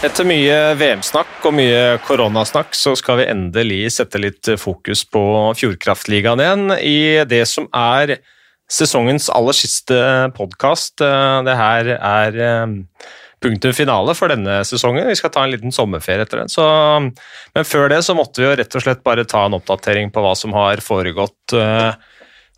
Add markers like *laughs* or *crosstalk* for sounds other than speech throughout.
Etter mye VM-snakk og mye koronasnakk, så skal vi endelig sette litt fokus på Fjordkraftligaen igjen i det som er sesongens aller siste podkast. Det her er eh, punktum finale for denne sesongen. Vi skal ta en liten sommerferie etter den. Så, men før det så måtte vi jo rett og slett bare ta en oppdatering på hva som har foregått eh,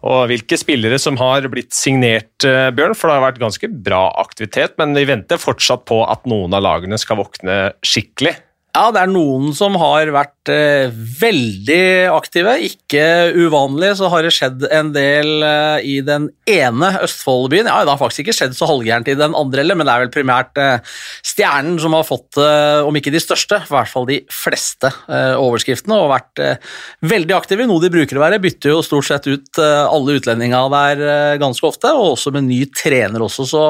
og hvilke spillere som har blitt signert, eh, Bjørn. For det har vært ganske bra aktivitet, men vi venter fortsatt på at noen av lagene skal våkne skikkelig. Ja, det er noen som har vært eh, veldig aktive. Ikke uvanlig så har det skjedd en del eh, i den ene Østfoldbyen. Ja, det har faktisk ikke skjedd så halvgærent i den andre heller, men det er vel primært eh, Stjernen som har fått, eh, om ikke de største, i hvert fall de fleste eh, overskriftene, og vært eh, veldig aktive. i Noe de bruker å være. Bytter jo stort sett ut alle utlendinga der ganske ofte, og også med ny trener også, så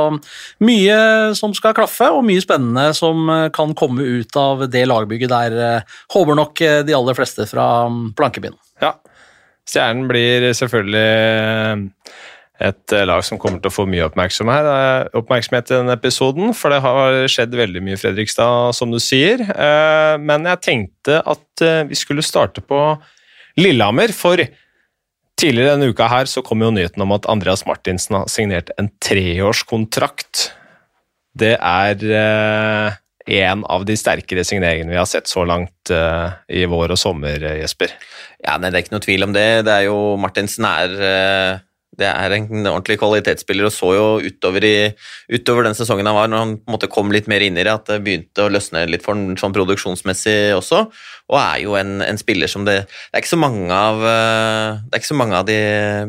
mye som skal klaffe, og mye spennende som kan komme ut av det lagbygget der, eh, håper nok eh, de aller fleste fra mm, plankebyen. Ja. Stjernen blir selvfølgelig eh, et lag som kommer til å få mye oppmerksomhet, i denne episoden, for det har skjedd veldig mye i Fredrikstad, som du sier. Men jeg tenkte at vi skulle starte på Lillehammer, for tidligere denne uka her så kom jo nyheten om at Andreas Martinsen har signert en treårskontrakt. Det er en av de sterkere signeringene vi har sett så langt uh, i vår og sommer, eh, Jesper. Ja, nei, Det er ikke noe tvil om det. Det er jo Martinsen er uh, det er en ordentlig kvalitetsspiller, og så jo utover, i, utover den sesongen han var, når han på en måte kom litt mer inn i det, at det begynte å løsne litt for ham sånn produksjonsmessig også. Og er jo en, en spiller som det, det er ikke så mange av Det er ikke så mange av de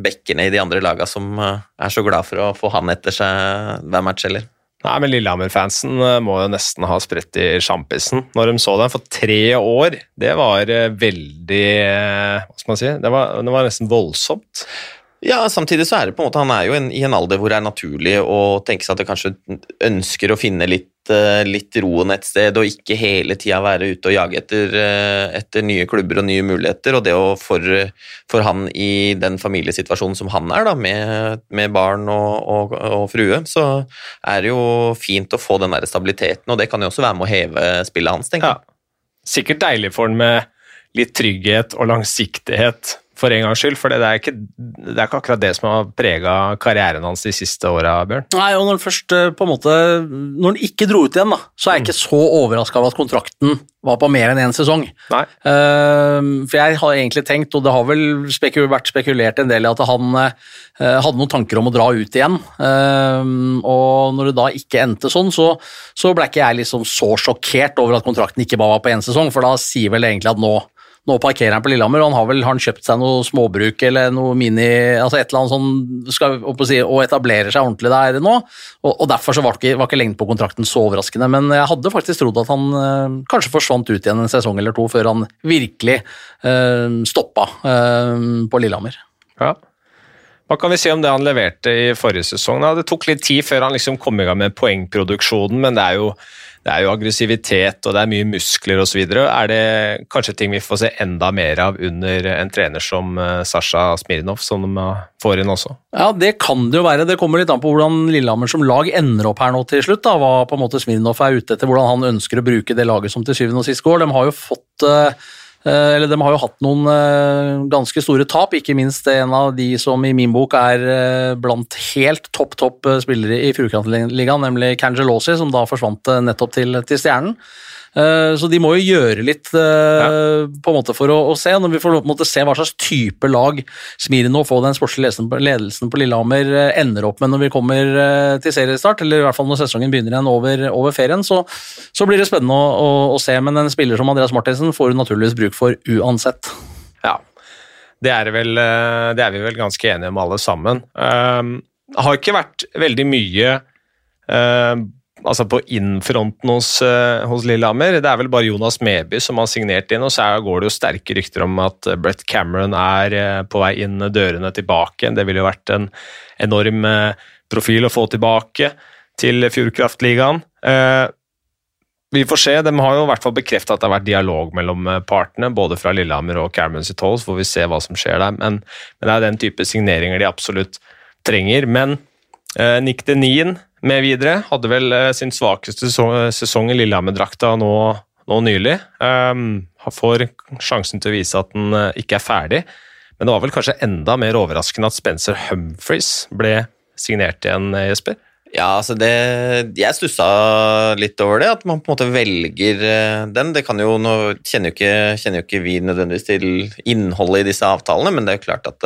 bekkene i de andre lagene som er så glad for å få han etter seg hver match heller. Nei, men Lillehammer-fansen eh, må jo nesten ha spredt i sjampisen når de så den for tre år. Det var eh, veldig eh, Hva skal man si? Det var, det var nesten voldsomt. Ja, samtidig så er det på en måte Han er jo en, i en alder hvor det er naturlig å tenke seg at det kanskje ønsker å finne litt Eh, litt roen et sted, og ikke hele tida være ute og jage etter, eh, etter, nye klubber og nye muligheter. Og det å for, for han i den familiesituasjonen som han er, da, med, med barn og, og, og, frue, så er det jo fint å få den der stabiliteten, og det kan jo også være med å heve spillet hans, tenker jeg. Ja. Sikkert deilig for han med litt trygghet og langsiktighet for en gangs skyld. For det er, ikke, det er ikke akkurat det som har prega karrieren hans de siste åra, Bjørn. Nei, og når han først eh, på en måte Når han ikke dro ut igjen, da, så er jeg ikke så overraska over at kontrakten var på mer enn én sesong. Nei. Uh, for jeg har egentlig tenkt, og det har vel spekul vært spekulert en del i, at han uh, hadde noen tanker om å dra ut igjen. Uh, og når det da ikke endte sånn, så, så ble ikke jeg liksom så sjokkert over at kontrakten ikke bare var på én sesong, for da sier vel egentlig at nå nå parkerer han på Lillehammer, og han har vel har han kjøpt seg noe småbruk eller noe mini altså et eller annet sånn, skal, si, og etablerer seg ordentlig der nå. Og, og Derfor så var ikke, var ikke lengden på kontrakten så overraskende. Men jeg hadde faktisk trodd at han øh, kanskje forsvant ut igjen en sesong eller to før han virkelig øh, stoppa øh, på Lillehammer. Ja. Hva kan vi si om det han leverte i forrige sesong? Det tok litt tid før han liksom kom i gang med poengproduksjonen, men det er jo det er jo aggressivitet og det er mye muskler osv. Er det kanskje ting vi får se enda mer av under en trener som eh, Sasha Smirnov, som de får inn også? Ja, det kan det jo være. Det kommer litt an på hvordan Lillehammer som lag ender opp her nå til slutt. da, Hva på en måte Smirnov er ute etter, hvordan han ønsker å bruke det laget som til syvende og sist går. De har jo fått Eh, eller de har jo hatt noen eh, ganske store tap, ikke minst en av de som i min bok er eh, blant helt topp, topp spillere i Fjordkraftligaen, nemlig Cangelosi, som da forsvant nettopp til, til Stjernen. Eh, så de må jo gjøre litt eh, ja. på en måte for å, å, se. Når vi får på en måte se hva slags type lag Smirnov og den sportslige ledelsen på Lillehammer eh, ender opp med når vi kommer til seriestart, eller i hvert fall når sesongen begynner igjen over, over ferien, så, så, blir det spennende å, å, å, se. Men en spiller som Andreas Martinsen får du naturligvis bruk for uansett. Ja, det er, vel, det er vi vel ganske enige om alle sammen. Um, har ikke vært veldig mye uh, altså på innfronten hos, uh, hos, Lillehammer. Det er vel bare Jonas Meby som har signert inn, og så går det jo sterke rykter om at eh, Brett Cameron er uh, på vei inn dørene tilbake. Det ville jo vært en enorm profil å få tilbake til Fjordkraftligaen. vi får se. De har jo i hvert fall bekrefta at det har vært dialog mellom partene, både fra Lillehammer og Cameron sitt hold, så får vi se hva som skjer der. Men, men det er den type signeringer de absolutt trenger. Men Nick Denin med videre. Hadde vel eh, sin svakeste sesong, i Lillehammer-drakta nå, nå, nylig. Um, får sjansen til å vise at den uh, ikke er ferdig. Men det var vel kanskje enda mer overraskende at Spencer Humphries ble signert igjen, Jesper? Ja, altså det Jeg stussa litt over det, at man på en måte velger den. Det kan jo, Nå kjenner jo ikke, kjenner jo ikke vi nødvendigvis til innholdet i disse avtalene, men det er jo klart at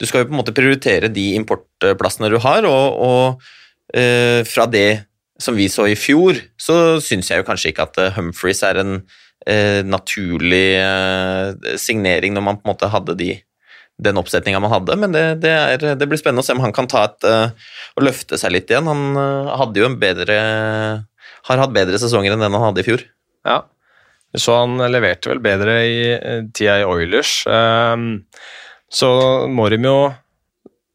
du skal jo på en måte prioritere de importplassene du har, og, og fra det som vi så i fjor, så syns jeg jo kanskje ikke at Humphries Humphreys er en uh, naturlig signering når man på en måte hadde de, den oppsetninga man hadde, men det, det, er, det, blir spennende å se om han kan ta et og løfte seg litt igjen. Han hadde jo en bedre har hatt bedre sesonger enn den han hadde i fjor. Ja, så han leverte vel bedre i tida i Oilers. Um, så de jo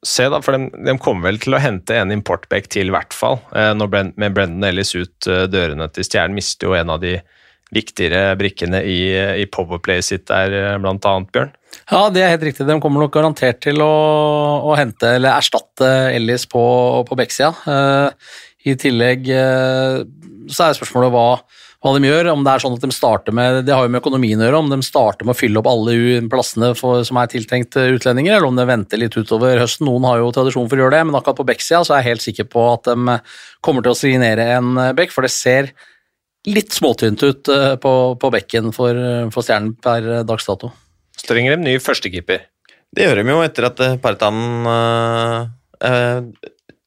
se, da, for de, de, kommer vel til å hente en importback til, i hvert fall. Eh, Brent, med Brendan Ellis ut eh, dørene til Stjernen, mister jo en av de viktigere brikkene i, i Powerplay sitt der, eh, blant annet, Bjørn. Ja, det er helt riktig. De kommer nok garantert til å, å hente, eller erstatte Ellis på, på backsida. Uh, I tillegg uh, så er spørsmålet hva hva de gjør. Om det er sånn at de starter med Det har jo med økonomien å gjøre, om de starter med å fylle opp alle plassene for, som er tiltenkt eh, utlendinger, eller om de venter litt utover høsten. Noen har jo tradisjon for å gjøre det, men akkurat på Beck-sida så er jeg helt sikker på at de kommer til å signere en eh, Beck, for det ser litt småtynt ut eh, på, på bekken for, for Stjernen per dags dato. Så trenger de ny førstekeeper. Det gjør de jo etter at Partan øh,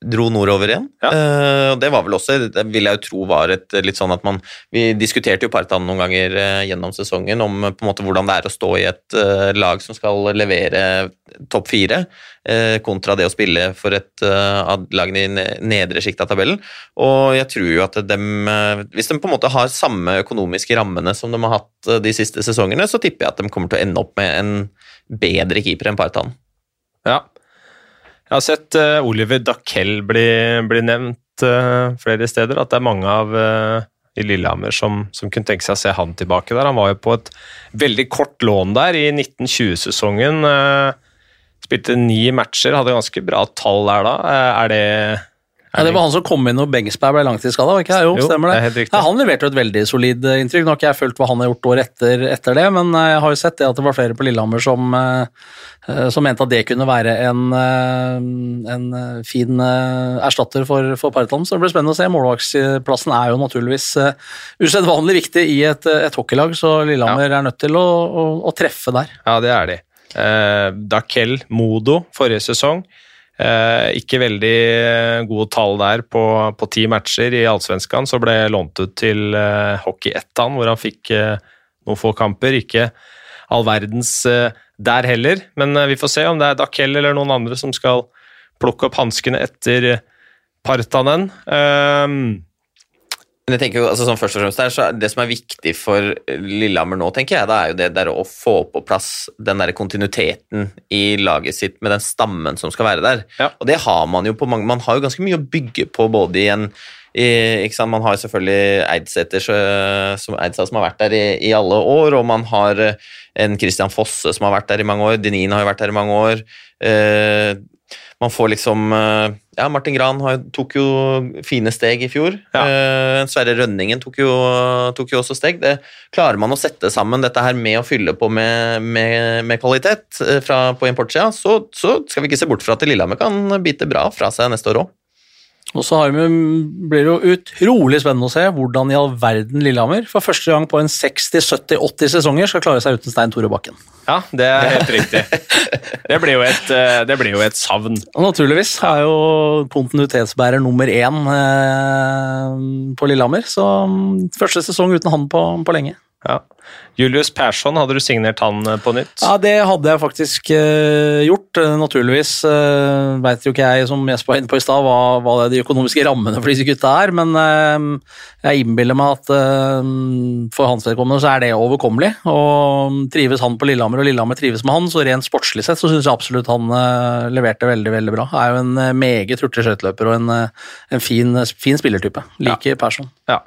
dro nordover igjen. Ja. Uh, det var vel også, det vil jeg jo tro var et litt sånn at man Vi diskuterte jo Partan noen ganger uh, gjennom sesongen om på en måte hvordan det er å stå i et uh, lag som skal levere topp fire, kontra det å spille for et av lagene i nedre sjikt av tabellen. Og jeg tror jo at dem, hvis de på en måte har samme økonomiske rammene som de har hatt de siste sesongene, så tipper jeg at de kommer til å ende opp med en bedre keeper enn Partan. Ja, jeg har sett uh, Oliver Dackell bli, bli nevnt uh, flere steder. At det er mange av uh, i Lillehammer som, som, kunne tenke seg å se han tilbake der. Han var jo på et veldig kort lån der i 1920-sesongen. spilte ni matcher, hadde ganske bra tall der da. er det ja, Det var han som kom inn når Bengsberg ble langtidsskada, ikke Jo, jo, stemmer det. det ja, han leverte jo et veldig solid eh, inntrykk. Nå har ikke jeg fulgt hva han har gjort år etter, etter, det, men eh, jeg har jo sett det at det var flere på Lillehammer som, eh, som mente at det kunne være en, en fin erstatter for, for Parton. Så det blir spennende å se. Målvaktsplassen er jo naturligvis usedvanlig viktig i et, et hockeylag, så Lillehammer ja. er nødt til å, å, å, treffe der. Ja, det er de. Eh, Dakel Modo forrige sesong Eh, ikke veldig gode tall der på, på ti matcher i Allsvenskan. Så ble lånt ut til eh, Hockey Ettan, hvor han fikk eh, noen få kamper. Ikke all verdens der heller, men vi får se om det er Dakel eller noen andre som skal plukke opp hanskene etter Partanen. Uh, men jeg tenker jo, altså sånn først og fremst der, så Det som er viktig for Lillehammer nå, tenker jeg, da er jo det der å få på plass den der kontinuiteten i laget sitt med den stammen som skal være der. Ja. Og det har man jo på mange Man har jo ganske mye å bygge på både i en i, ikke sant? Man har selvfølgelig Eidsæter som, som har vært der i, i, alle år, og man har en Christian Fosse som har vært der i mange år. Denin har jo vært der i mange år. Eh, man får liksom eh, Ja, Martin Gran tok jo fine steg i fjor. Ja. Uh, Sverre Rønningen tok jo, tok jo, også steg. Det Klarer man å sette sammen dette her med å fylle på med, med, med kvalitet uh, fra, på importsida, så, så, skal vi ikke se bort fra at Lillehammer kan bite bra fra seg neste år òg. Og så blir det jo utrolig spennende å se hvordan i all verden Lillehammer for første gang på en 60-70-80 sesonger skal klare seg uten Stein Tore Bakken. Ja, det er helt riktig. Det blir jo et, eh, blir jo et savn. Og naturligvis er jo kontinuitetsbærer nummer én eh, på Lillehammer, så mm, første sesong uten han på, på lenge. Ja. Julius Persson, hadde du signert han eh, på nytt? Ja, det hadde jeg faktisk uh, gjort. Uh, naturligvis uh, veit jo ikke jeg, som Jesper var inne på i stad, hva, hva de økonomiske rammene for disse gutta er, men uh, jeg innbiller meg at for hans vedkommende så er det overkommelig. Og trives han på Lillehammer, og Lillehammer trives med han, så rent sportslig sett så syns jeg absolutt han leverte veldig, veldig bra. Er jo en meget hurtig skøyteløper og en, en fin, fin, spillertype. Liker ja. Persson. Ja.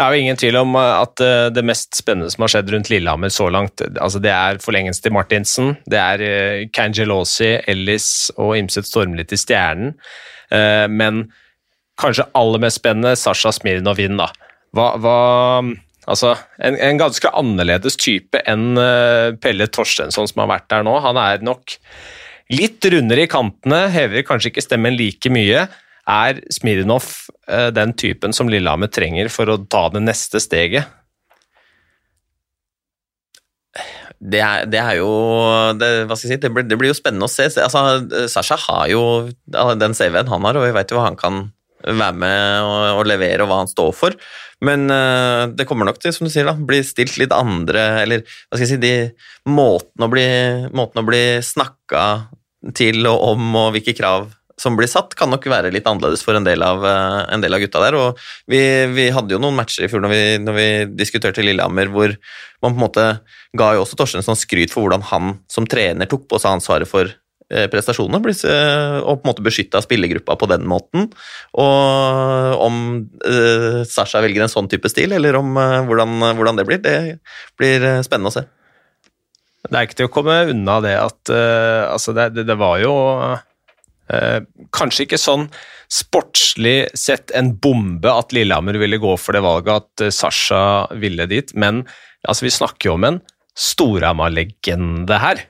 Det er jo ingen tvil om eh, at eh, det mest spennende som har skjedd rundt Lillehammer så langt, altså det er forlengelsen til Martinsen, det er Cangelosi, Ellis og Imset Stormli til Stjernen. Men kanskje aller mest spennende, Sasha Smirnov inn, da. Hva, hva Altså, en, en, ganske annerledes type enn Pelle Torstensson som har vært der nå. Han er nok litt rundere i kantene, hever kanskje ikke stemmen like mye. Er Smirnov uh, den typen som Lillehammer trenger for å ta det neste steget? Det er, det er, jo det, Hva skal jeg si, det blir, det blir jo spennende å se. Altså, Sasha har jo den CV-en han har, og vi vet jo hva han kan være med og, og, levere, og hva han står for. Men uh, det kommer nok til, som du sier, da, bli stilt litt andre Eller hva skal jeg si de Måten å bli, måten bli snakka til og om, og hvilke krav som blir satt, kan nok være litt annerledes for en del av, uh, en del av gutta der. Og vi, vi, hadde jo noen matcher i fjor når vi, når vi diskuterte Lillehammer, hvor man på en måte ga jo også Torstensson skryt for hvordan han som trener tok på seg ansvaret for Eh, prestasjonene, og på en måte beskytta spillergruppa på den måten. Og om uh, Sasha velger en sånn type stil, eller om uh, hvordan, hvordan, det blir, det blir spennende å se. Det er ikke til å komme unna det at uh, altså det, det, det, var jo kanskje ikke sånn sportslig sett en bombe at Lillehammer ville gå for det valget, at Sasha ville dit, men altså, vi snakker jo om en Storhamar-legende her.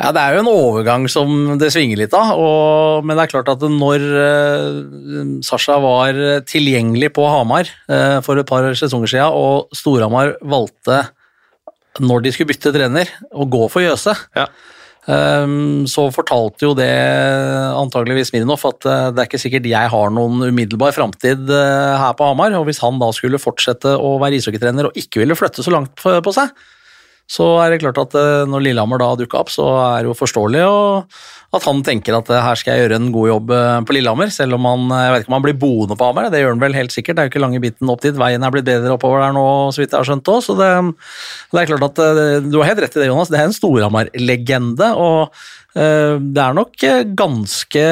Ja, Det er jo en overgang som det svinger litt av. Og, men det er klart at når uh, Sasha var tilgjengelig på Hamar uh, for et par sesonger siden, og Storhamar valgte, når de skulle bytte trener, å gå for Jøse, ja. Um, så fortalte jo det antageligvis Smirnov at uh, det er ikke sikkert jeg har noen umiddelbar framtid her på Hamar. Og hvis han da skulle fortsette å være ishockeytrener og ikke ville flytte så langt på seg, så er det klart at eh, når Lillehammer da dukka opp, så er det jo forståelig at han tenker at eh, her skal jeg gjøre en god jobb eh, på Lillehammer, selv om han jeg vet ikke om han blir boende på Hamar, det gjør han vel helt sikkert. Det er jo ikke lange biten opp dit. Veien er blitt bedre oppover der nå, så vidt jeg har skjønt òg. Så det, det, er klart at du har helt rett i det, Jonas. Det er en Storhamar-legende, og det er nok ganske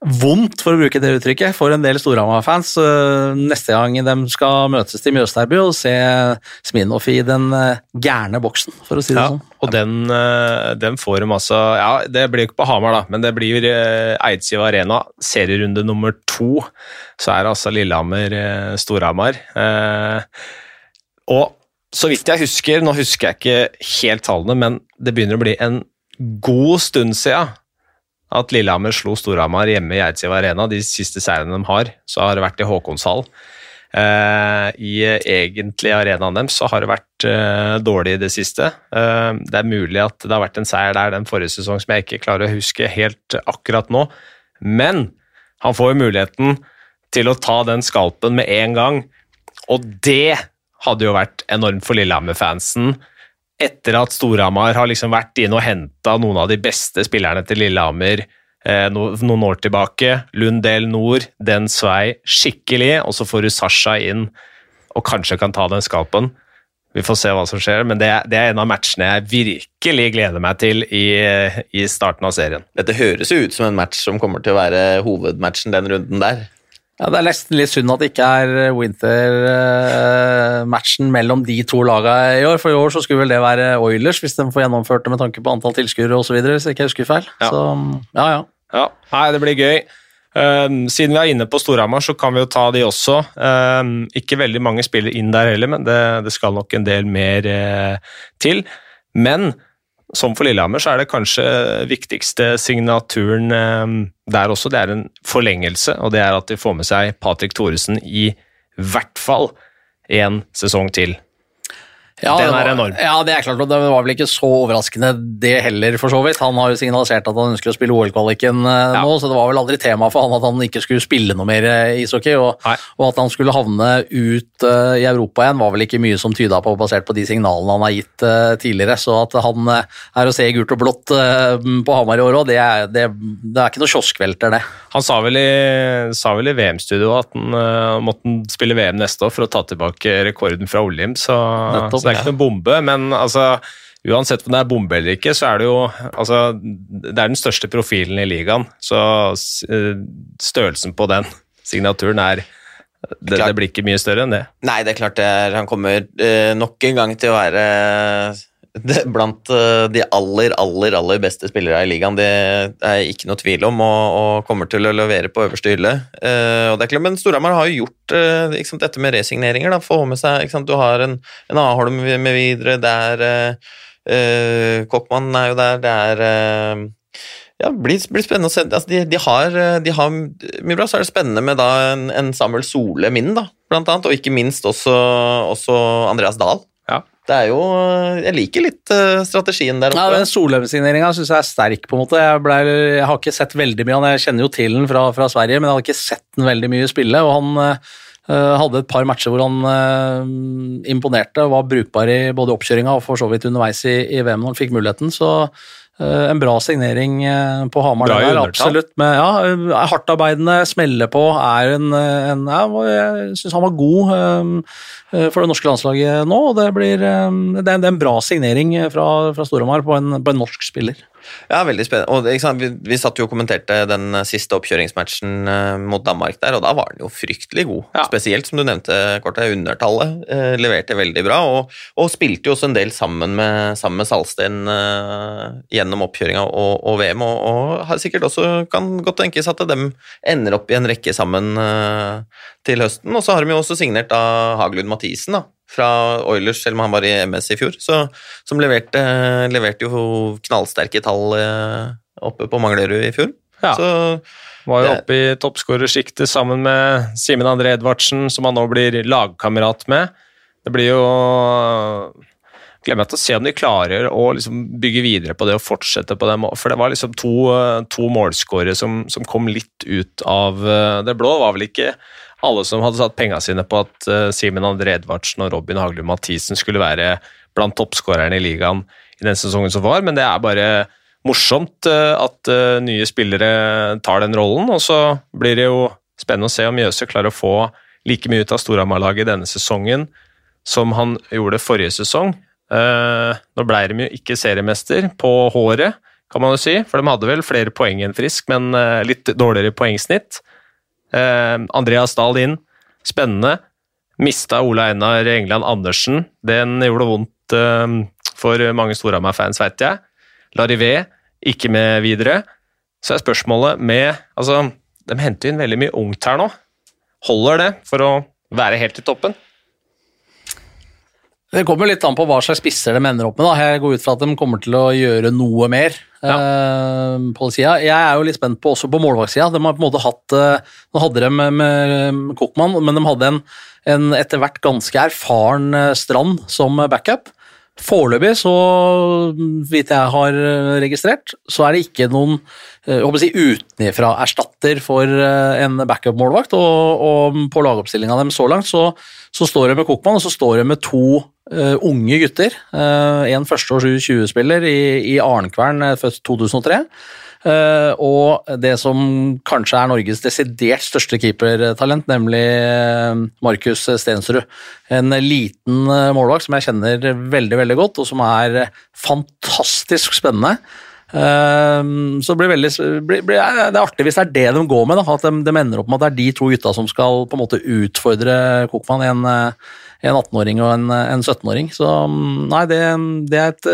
vondt, for å bruke det uttrykket, for en del Storhamar-fans neste gang de skal møtes til Mjøsterby og se Sminoff i den eh, gærne boksen, for å si det ja, sånn. Og den, eh, den, får de altså Ja, det blir ikke på Hamar, da, men det blir eh, Eidsiv Arena, serierunde nummer to. Så er det altså Lillehammer-Storhamar. Og så vidt jeg husker, nå husker jeg ikke helt tallene, men det begynner å bli en god stund siden at Lillehammer slo Storhamar hjemme i Eidsiv Arena. De siste seirene de har, så har det vært i Håkonshall. Uh, I egentlig arenaen deres så har det vært uh, dårlig i det siste. Uh, det er mulig at det har vært en seier der den forrige sesong som jeg ikke klarer å huske helt akkurat nå, men han får jo muligheten til å ta den skalpen med en gang, og det hadde jo vært enormt for Lillehammer-fansen etter at Storhamar har liksom vært inne og henta noen av de beste spillerne til Lillehammer eh, noen år tilbake. Lundell Nord, den svei skikkelig, og så får du Sasha inn og kanskje kan ta den skalpen. Vi får se hva som skjer, men det det er en av matchene jeg virkelig gleder meg til i, i starten av serien. Dette høres jo ut som en match som kommer til å være hovedmatchen den runden der. Ja, Det er nesten litt synd at det ikke er eh, winter-matchen mellom de to lagene i år. For i år så skulle vel det være Oilers, hvis de får gjennomført det med tanke på antall tilskuere osv. Hvis jeg ikke husker feil. Ja. Så ja, ja. ja. Nei, det blir gøy. Um, siden vi er inne på Storhamar, så kan vi jo ta de også. Um, ikke veldig mange spiller inn der heller, men det, det skal nok en del mer uh, til. Men som for Lillehammer så er det kanskje viktigste signaturen ehm, der også. Det er en forlengelse, og det er at de får med seg Patrick Thoresen i hvert fall en sesong til. Ja, den er enorm. Ja, det er klart, og det var vel ikke så overraskende det heller, for så vidt. Han har jo signalisert at han ønsker å spille OL-kvaliken eh, ja. nå, så det var vel aldri tema for han at han ikke skulle spille noe mer eh, ishockey. Og, og at han skulle havne ut uh, i Europa igjen, var vel ikke mye som tyda på, basert på de signalene han har gitt uh, tidligere. Så at han uh, er å se i gult og blått på Hamar i år òg, det, det, det, er ikke noe kioskvelter, det. Han sa vel i, i VM-studio at han måtte spille VM neste år for å ta tilbake rekorden fra Olim, så, så det er ikke noen bombe, men altså Uansett om det er bombe eller ikke, så er det jo altså, Det er den største profilen i ligaen, så uh, størrelsen på den signaturen er det, det, blir ikke mye større enn det. Nei, det er klart det han kommer uh, nok en gang til å være det, blant uh, de aller, aller aller beste spillere i ligaen. Det er ikke noe tvil om, og, og kommer til å levere på øverste hylle. Uh, og det er klart, Men Storhamar har jo gjort uh, liksom, dette med resigneringer. da, Få med seg Du har en, en Aholm med videre, det er uh, Kokkmann er jo der, det er ja, det blir, blir, spennende å se. Altså, de, de, har, de, har, mye bra. Så er det spennende med da en, en Samuel Sole min, da, blant annet, og ikke minst også, også Andreas Dahl. Det er jo Jeg liker litt uh, strategien der oppe. Ja, den Solheim-signeringa syns jeg er sterk, på en måte. Jeg, ble, jeg, har ikke sett veldig mye han, jeg kjenner jo til den fra, fra, Sverige, men jeg har ikke sett den veldig mye spille. og han øh, hadde et par matcher hvor han øh, imponerte og var brukbar i både oppkjøringa og for så vidt underveis i, i VM når han fikk muligheten. så en bra signering på Hamar. Bra der, absolutt. Med, ja, hardtarbeidende, smeller på. Er en, en ja, Jeg syns han var god for det norske landslaget nå. og Det, blir, det er en bra signering fra, fra Storhamar på, på, en norsk spiller. Ja, veldig spennende. Og, vi, vi, satt jo og kommenterte den siste oppkjøringsmatchen uh, mot Danmark der, og da var den jo fryktelig god. Ja. Spesielt, som du nevnte, kortet, undertallet. Uh, leverte veldig bra, og, og, spilte jo også en del sammen med, sammen med Salsten uh, gjennom oppkjøringa og, og, VM, og, og, har sikkert også kan godt tenkes at de ender opp i en rekke sammen til høsten. Og så har de jo også signert av Haglund Mathisen, da fra Oilers, selv om han var i MS i fjor, så, som leverte, leverte, jo knallsterke tall eh, oppe på Manglerud i fjor. Ja. Så, var jo oppe i toppskårersjiktet sammen med Simen André Edvardsen, som han nå blir lagkamerat med. Det blir jo Glemmer jeg til å se om de klarer å liksom bygge videre på det og fortsette på det. For det var liksom to, to målskårere som, som, kom litt ut av eh, det blå. Var vel ikke alle som hadde satt penga sine på at uh, Simen André Edvardsen og Robin Haglund Mathisen skulle være blant toppskårerne i ligaen i den sesongen som var, men det er bare morsomt uh, at uh, nye spillere tar den rollen. Og så blir det jo spennende å se om Mjøse klarer å få like mye ut av Storhamar-laget denne sesongen som han gjorde forrige sesong. nå ble de jo ikke seriemester på håret, kan man jo si, for de hadde vel flere poeng enn Frisk, men litt dårligere poengsnitt. Eh, Andreas Dahl inn, spennende. Mista Ole Einar England Andersen. Den gjorde vondt eh, for mange Storhamar-fans, veit jeg. Larivé ikke med videre. Så er spørsmålet med Altså, de henter inn veldig mye ungt her nå. Holder det for å være helt i toppen? Det kommer litt an på hva slags spisser de ender opp med. Da. Jeg går ut fra at de kommer til å gjøre noe mer ja. uh, på sida. Jeg er jo litt spent på også på målvaktsida. De har på en måte hatt uh, Nå hadde de med, med Kokman, men de hadde en, en etter hvert ganske erfaren uh, Strand som backup. Foreløpig, så vidt jeg har registrert, så er det ikke noen jeg si, utenfra-erstatter for en backup-målvakt. Og, og, på lagoppstillinga dem så langt så, så står det med Kokman, og så står det med to uh, unge gutter. Uh, en førsteårs U20-spiller i, i Arnkvern, født 2003. Uh, og det som kanskje er Norges desidert største keepertalent, nemlig Markus Stensrud. En liten målvakt som jeg kjenner veldig veldig godt, og som er fantastisk spennende. Så det blir veldig Det er artig hvis det er det de går med. At de, de ender opp med at det er de to gutta som skal på en måte utfordre Kokman en en 18-åring og en, en 17-åring. Så mm, nei, det, det, er et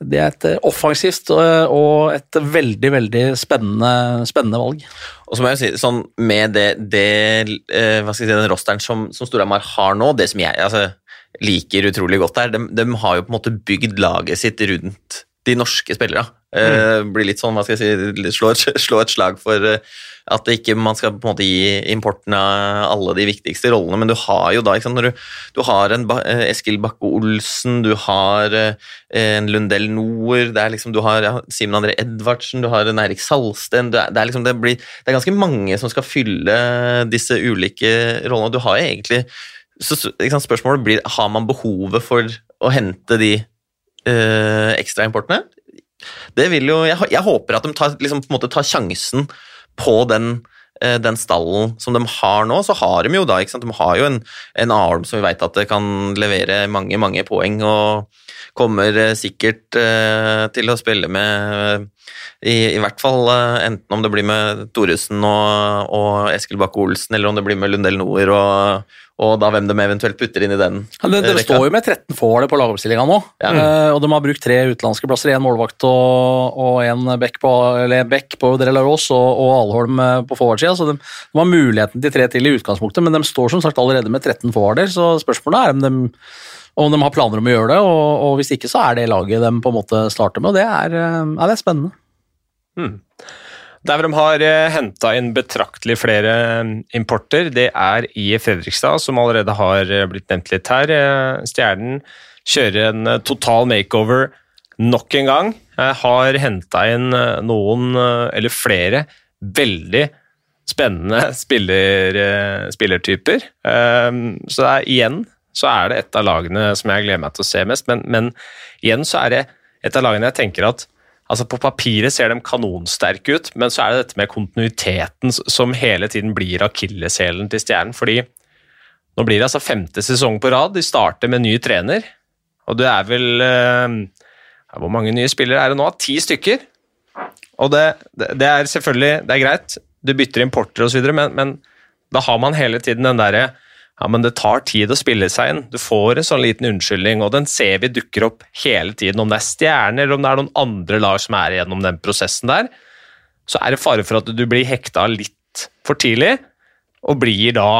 det er et offensivt og et veldig, veldig spennende, spennende valg. Og så må jeg si, sånn, Med det, det eh, hva skal jeg si, den rosteren som, som Storhamar har nå, det som jeg altså, liker utrolig godt der, de, de, har jo på en måte bygd laget sitt rundt de norske spillerne. Mm. Uh, blir litt sånn, hva skal jeg si, slå et, *laughs* slå et slag for at at ikke man skal på en måte gi importen av alle de viktigste rollene, men du har jo da ikke sant, når du, du har en eh, Eskil Bakke-Olsen, du har en Lundell Noer, det er liksom, du har ja, Simen André Edvardsen, du har en Eirik Salsten det, er liksom, det, blir, det er ganske mange som skal fylle disse ulike rollene. Du har egentlig så, sant, Spørsmålet blir har man behovet for å hente de uh, ekstraimportene. Det vil jo, jeg, jeg, håper at de tar, liksom, på en måte tar sjansen på den, uh, den, stallen som de har nå. Så har de jo da ikke sant? De har jo en, en Arm som vi vet at det kan levere mange, mange poeng, og kommer uh, sikkert til å spille med i, i hvert fall eh, enten om det blir med Thoresen og, og Eskil Bakke Olsen, eller om det blir med Lundell Noer og, og da hvem de eventuelt putter inn i den. Ja, det, det står jo med 13 forwarder på lagoppstillinga nå, Ja. uh, og de har brukt tre utenlandske plasser. En målvakt og, og en back på, back på Delaros og, og Alholm eh, på forhåndssida, så de, de har muligheten til tre til i utgangspunktet, men de står som sagt allerede med 13 forwarder, så spørsmålet er om de, om de har planer om å gjøre det, og, og hvis ikke så er det laget de på en måte starter med, og det er, eh, ja, det er spennende. Der hvor de har uh, henta inn betraktelig flere eh, importer, det er i Fredrikstad, som allerede har eh, blitt nevnt litt her. Eh, Stjernen kjører en eh, total makeover nok en gang. Eh, har henta inn eh, noen, eh, eller flere, veldig spennende *laughs* spiller, eh, spillertyper. Eh, så er, igjen så er det et av lagene som jeg gleder meg til å se mest, men, men igjen så er det et av lagene jeg tenker at Altså På papiret ser de kanonsterke ut, men så er det dette med kontinuiteten som hele tiden blir akilleshælen til Stjernen. fordi nå blir det altså femte sesong på rad. De starter med ny trener. Og det er vel eh, Hvor mange nye spillere er det nå? Ti stykker. Og det, det, er selvfølgelig det er greit, du bytter importer osv., men, men da har man hele tiden den derre ja, men det tar tid å spille seg inn. Du får en sånn liten unnskyldning, og den ser vi dukker opp hele tiden. Om det er stjerner, eller om det er noen andre lag som er igjennom den prosessen der, så er det fare for at du blir hekta litt for tidlig, og blir da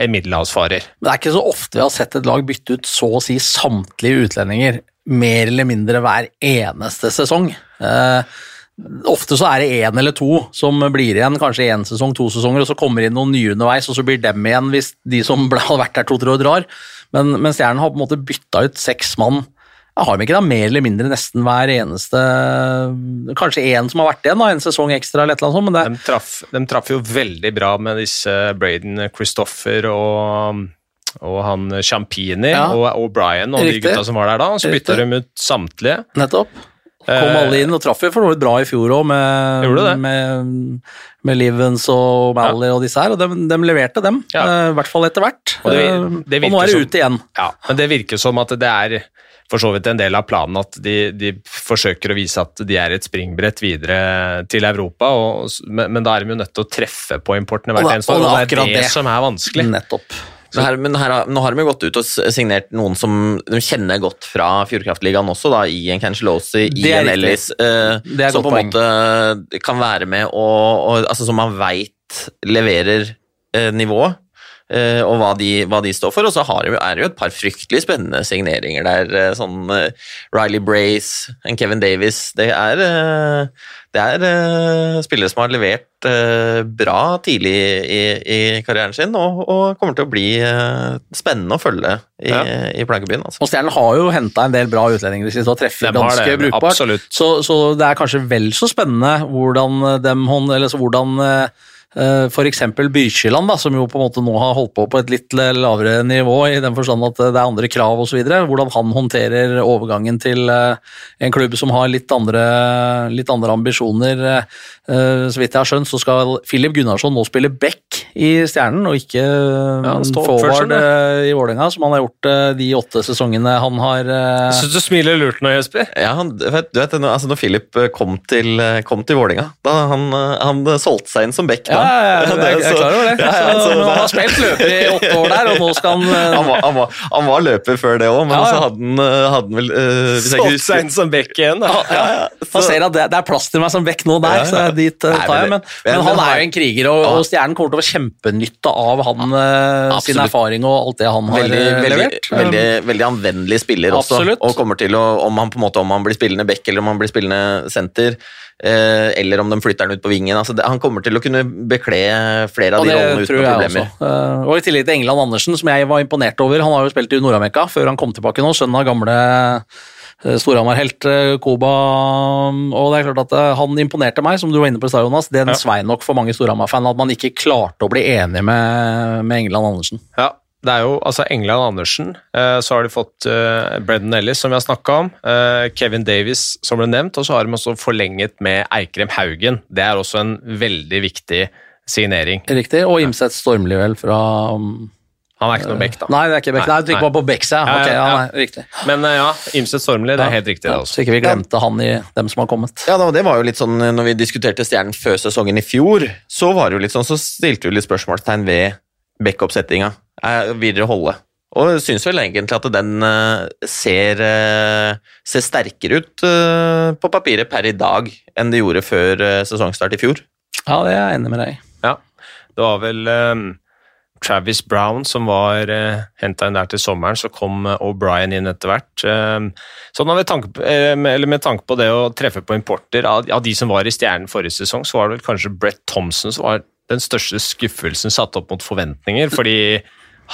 en middelhavsfarer. Men det er ikke så ofte vi har sett et lag bytte ut så å si samtlige utlendinger mer eller mindre hver eneste sesong. Eh, ofte så er det én eller to som blir igjen, kanskje én sesong, to sesonger, og så kommer inn noen nye underveis, og så blir dem igjen hvis de som har vært der to-tre år, drar. Men, men Stjernen har på en måte bytta ut seks mann. Jeg har de ikke da mer eller mindre nesten hver eneste Kanskje én som har vært igjen, da, en sesong ekstra eller et eller annet sånt, De traff, de traff jo veldig bra med disse Braden Christoffer og, og han Champini Ja. og O'Brien og Riktig. de gutta som var der da, så bytta de ut samtlige. Nettopp. Kom Eh, alle inn og traff jo for noe bra i fjor òg, med, med, med Livens og Mally og disse her, og de, de leverte dem. Ja. eh, I hvert fall etter hvert. Og det- Eh, det og nå er det ute igjen. Ja, men det virker som at det er for så vidt en del av planen at de, de forsøker å vise at de er et springbrett videre til Europa, og, men, men da er de jo nødt til å treffe på importene hvert eneste år, og det er det det. som er vanskelig. Nettopp. Her, men her, nå har de jo gått ut og signert noen som de kjenner godt fra Fjordkraftligaen også, da, i en Cancelosi, i en. Ellis, eh, som på en måte kan være med og, og altså, Som man veit leverer eh, nivået. eh, og hva de, hva de står for. Og så har de, er det jo et par fryktelig spennende signeringer der. eh, sånn eh, Riley Brace, en Kevin Davis. Det er, eh, det er uh, spillere som har levert uh, bra tidlig i, i karrieren sin, og, og kommer til å bli uh, spennende å følge i, Ja. i Plankebyen. Altså. Og Stjernen har jo henta en del bra utlendinger de siste og treffer De ganske det, brukbart. Så, så det er kanskje vel så spennende hvordan dem hånd, eller så hvordan eh, eh, for eksempel Byrkjeland, da, som jo på en måte nå har holdt på på et litt lavere nivå, i den forstand at det er andre krav osv., hvordan han håndterer overgangen til eh, en klubb som har litt andre, litt andre ambisjoner. Eh, Så vidt jeg har skjønt, så skal Filip Gunnarsson nå spille back i Stjernen, og ikke ja, forward eh, i Vålerenga, som han har gjort eh, de åtte sesongene han har eh, Jeg syns du smiler lurt nå, Jesper. Ja, han, du vet, altså når Philip eh, kom til, eh, kom til Vålinga, da han, eh, han solgte seg inn som back. Ja. Ja, ja, jeg, jeg er klar over det. Ja, ja, så, han har spilt løper i åtte år der, og nå skal han *laughs* han, var, han, var, han var løper før det òg, men Ja, ja. så hadde han, eh, hadde han vel uh, hvis jeg ikke Solgt husker- seg inn som back igjen. Da. Ja, ja, Han så- ser at det, det er plass til meg som vekk nå der, Ja, ja. så dit uh, tar jeg. men Men, han er jo en kriger, og, Ja. og Stjernen kommer til å få kjempenytte av han, uh, sin erfaring og alt det han har Veldig, veldig, levert. veldig, veldig anvendelig spiller også, Absolutt. og kommer til å, om han på en måte, om han blir spillende back eller om han blir spillende senter, eller om de flytter han ut på vingen, altså det, han kommer til å kunne bekle flere av de rollene uten problemer. også. Eh, Og i tillegg til England Andersen, som jeg var imponert over. Han har jo spilt i Nord-Amerika før han kom tilbake nå, sønnen av gamle eh, Storhamar-helt eh, Koba. Og det er klart at eh, han imponerte meg, som du var inne på i stad, Jonas. Den Ja. svei nok for mange Storhamar-fan at man ikke klarte å bli enig med, med England Andersen. Ja, det er jo altså England Andersen. eh, Så har de fått uh, Brendan Ellis, som vi har snakka om. eh, Kevin Davis, som ble nevnt. Og så har de også forlenget med Eikrem Haugen. Det er også en veldig viktig signering. Riktig. Og Imset Stormli vel fra um, Han er ikke noe Beck, da. Nei, det er ikke Beck. Nei, Nei, du tenker bare på Beck, Ja, Ok, ja, ja, ja. nei, riktig. Men eh, ja, Imset Stormli, det er helt riktig, det også. så ikke vi glemte han i dem som har kommet. Ja, det var jo litt sånn, når vi diskuterte Stjernen før sesongen i fjor, så var det jo litt sånn, så stilte vi litt spørsmålstegn ved backup-settinga. Vil dere holde? Og syns vel egentlig at den eh, ser, eh, ser sterkere ut eh, på papiret per i dag enn det gjorde før sesongstart i fjor. Ja, det er jeg enig med deg i. Ja, det var vel um, Travis Brown som var uh, henta inn der til sommeren, så kom O'Brien inn etter hvert. Ehm, sånn med, tanke, med, eller med tanke på det å treffe på importer, av, av de som var i Stjernen forrige sesong, så var det vel kanskje Brett Thompson som var den største skuffelsen satt opp mot forventninger, fordi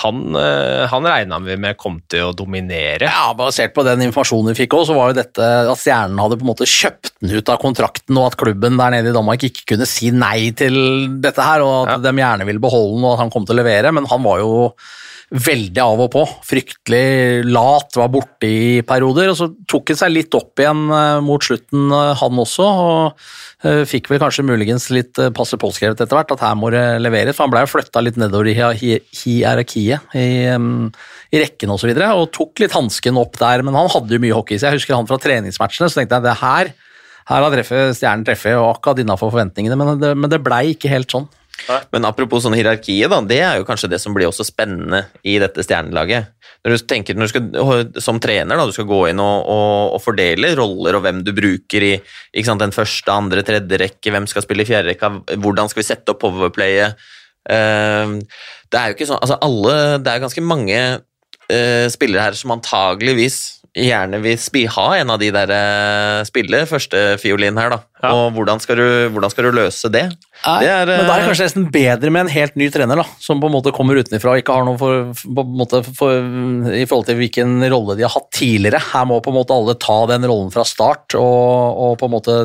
han, uh, han regna vi med kom til å dominere. Ja, Basert på den informasjonen vi fikk også, så var jo dette at Stjernen hadde på en måte kjøpt den ut av kontrakten, og at klubben der nede i Danmark ikke kunne si nei til dette her, og at Ja. de gjerne ville beholde den, og at han kom til å levere. Men han var jo veldig av og på. Fryktelig lat, var borte i perioder. Og så tok han seg litt opp igjen eh, mot slutten, eh, han også. og eh, Fikk vel kanskje muligens litt passe påskrevet etter hvert at her må det leveres. For han ble jo flytta litt nedover i hi- hi- hierarkiet i, i rekken osv. Og, så videre, og tok litt hansken opp der. Men han hadde jo mye hockey, så jeg husker han fra treningsmatchene. Så tenkte jeg det her her har treffet, stjernen treffet og akkurat innafor forventningene, men det, men det blei ikke helt sånn. Men apropos sånn hierarkiet, da, det er jo kanskje det som blir også spennende i dette stjernelaget. Når du tenker, når du skal, Som trener, da, du skal gå inn og, og, og fordele roller og hvem du bruker i sant, den første, andre, tredje rekke, hvem skal spille i fjerde rekke, hvordan skal vi sette opp powerplayet. Uh, det er jo ikke sånn, altså alle, det er ganske mange uh, spillere her som antageligvis gjerne vil spi, ha en av de der uh, spille førstefiolin her, da. Ja. Og hvordan skal, du, hvordan skal du løse det? Nei, Det er, men da er det eh, kanskje nesten bedre med en helt ny trener, da, som på en måte kommer utenfra og ikke har noe for, på en måte for, i forhold til hvilken rolle de har hatt tidligere. Her må på en måte alle ta den rollen fra start og, og på en måte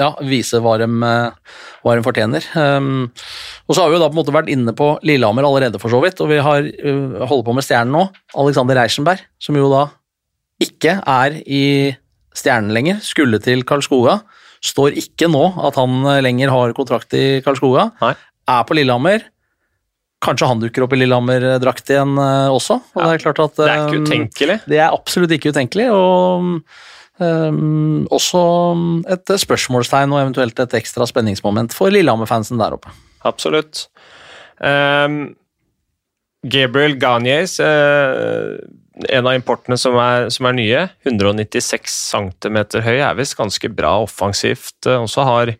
ja, vise hva de, eh, hva de fortjener. Um, og så har vi jo da på en måte vært inne på Lillehammer allerede, for så vidt, og vi har uh, holder på med Stjernen nå. Alexander Reichenberg, som jo da ikke er i Stjernen lenger, skulle til Karlskoga. Står ikke nå at han lenger har kontrakt i Karlskoga. Nei. Er på Lillehammer. Kanskje han dukker opp i Lillehammer-drakt igjen eh, også. Og Ja, det er klart at Det er ikke eh, utenkelig. Det er absolutt ikke utenkelig. Og um, også et spørsmålstegn og eventuelt et ekstra spenningsmoment for Lillehammer-fansen der oppe. Absolutt. Ehm, Gabriel Gagnes, eh, en av importene som er, som er nye, 196 cm høy, er visst ganske bra offensivt. eh, Også har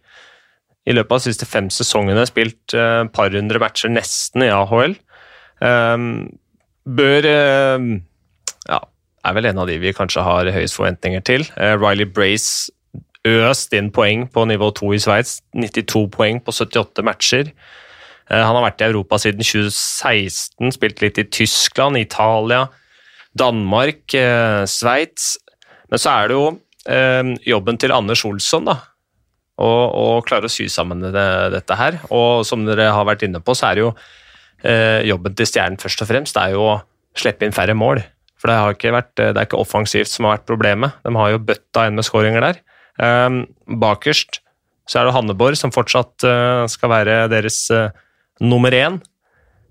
i løpet av de siste fem sesongene spilt eh, et par hundre matcher nesten i AHL. Bør eh, Ja, er vel en av de vi kanskje har høyest forventninger til. Eh, Riley Brace øst inn poeng på nivå 2 i Sveits. 92 poeng på 78 matcher. Eh, Han har vært i Europa siden 2016, spilt litt i Tyskland, Italia, Danmark, eh, Sveits. Men så er det jo eh, jobben til Anders Olsson, da. Å klare å sy sammen det, dette her. Og som dere har vært inne på, så er det jo jobben til Stjernen først og fremst det er jo å slippe inn færre mål. For det, ikke vært, det er ikke offensivt som har vært problemet. De har jo bøtta inn med skåringer der. Bakerst så er det Hanneborg som fortsatt skal være deres nummer én.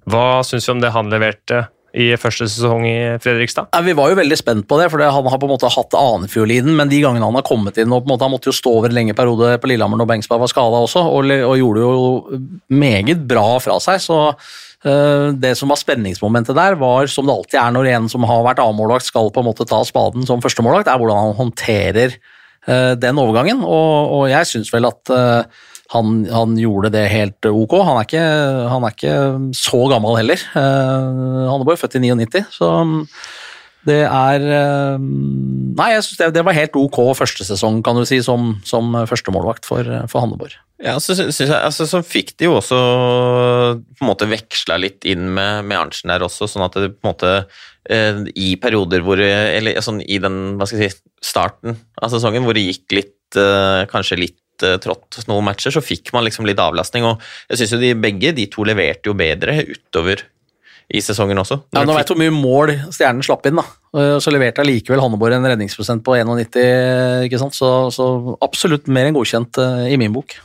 Hva syns du om det han leverte i første sesong i Fredrikstad? Ja, vi var jo veldig spent på det, for han har på en måte hatt annenfiolinen, men de gangene han har kommet inn og på en måte Han måtte jo stå over en lengre periode på Lillehammer når Bengsberg var skada også, og, og gjorde jo meget bra fra seg. Så eh, det som var spenningsmomentet der, var som det alltid er når en som har vært A-målvakt skal på en måte ta spaden som førstemålvakt, er hvordan han håndterer eh, den overgangen. Og, og jeg syns vel at eh, han, han gjorde det helt ok. Han er ikke, han er ikke så gammel heller. Uh, han er født i 99, så mm, det er eh, Nei, jeg syns det, det var helt ok første sesong, kan du si, som, som førstemålvakt for, for Hanneborg. Ja, så, synes jeg, altså, så fikk de jo også på en måte veksla litt inn med, med Arntzen der også, sånn at det på en måte eh, i perioder hvor Eller sånn i den, hva skal jeg si, starten av sesongen hvor det gikk litt eh, Kanskje litt eh, trått noen matcher, så fikk man liksom litt avlastning. Og jeg syns jo de begge de to leverte jo bedre utover i sesongen også. Ja, Nå veit du hvor mye mål Stjernen slapp inn, da. Eh, Så leverte allikevel Hanneborg en redningsprosent på 91, ikke sant? Så, så absolutt mer enn godkjent eh, i min bok.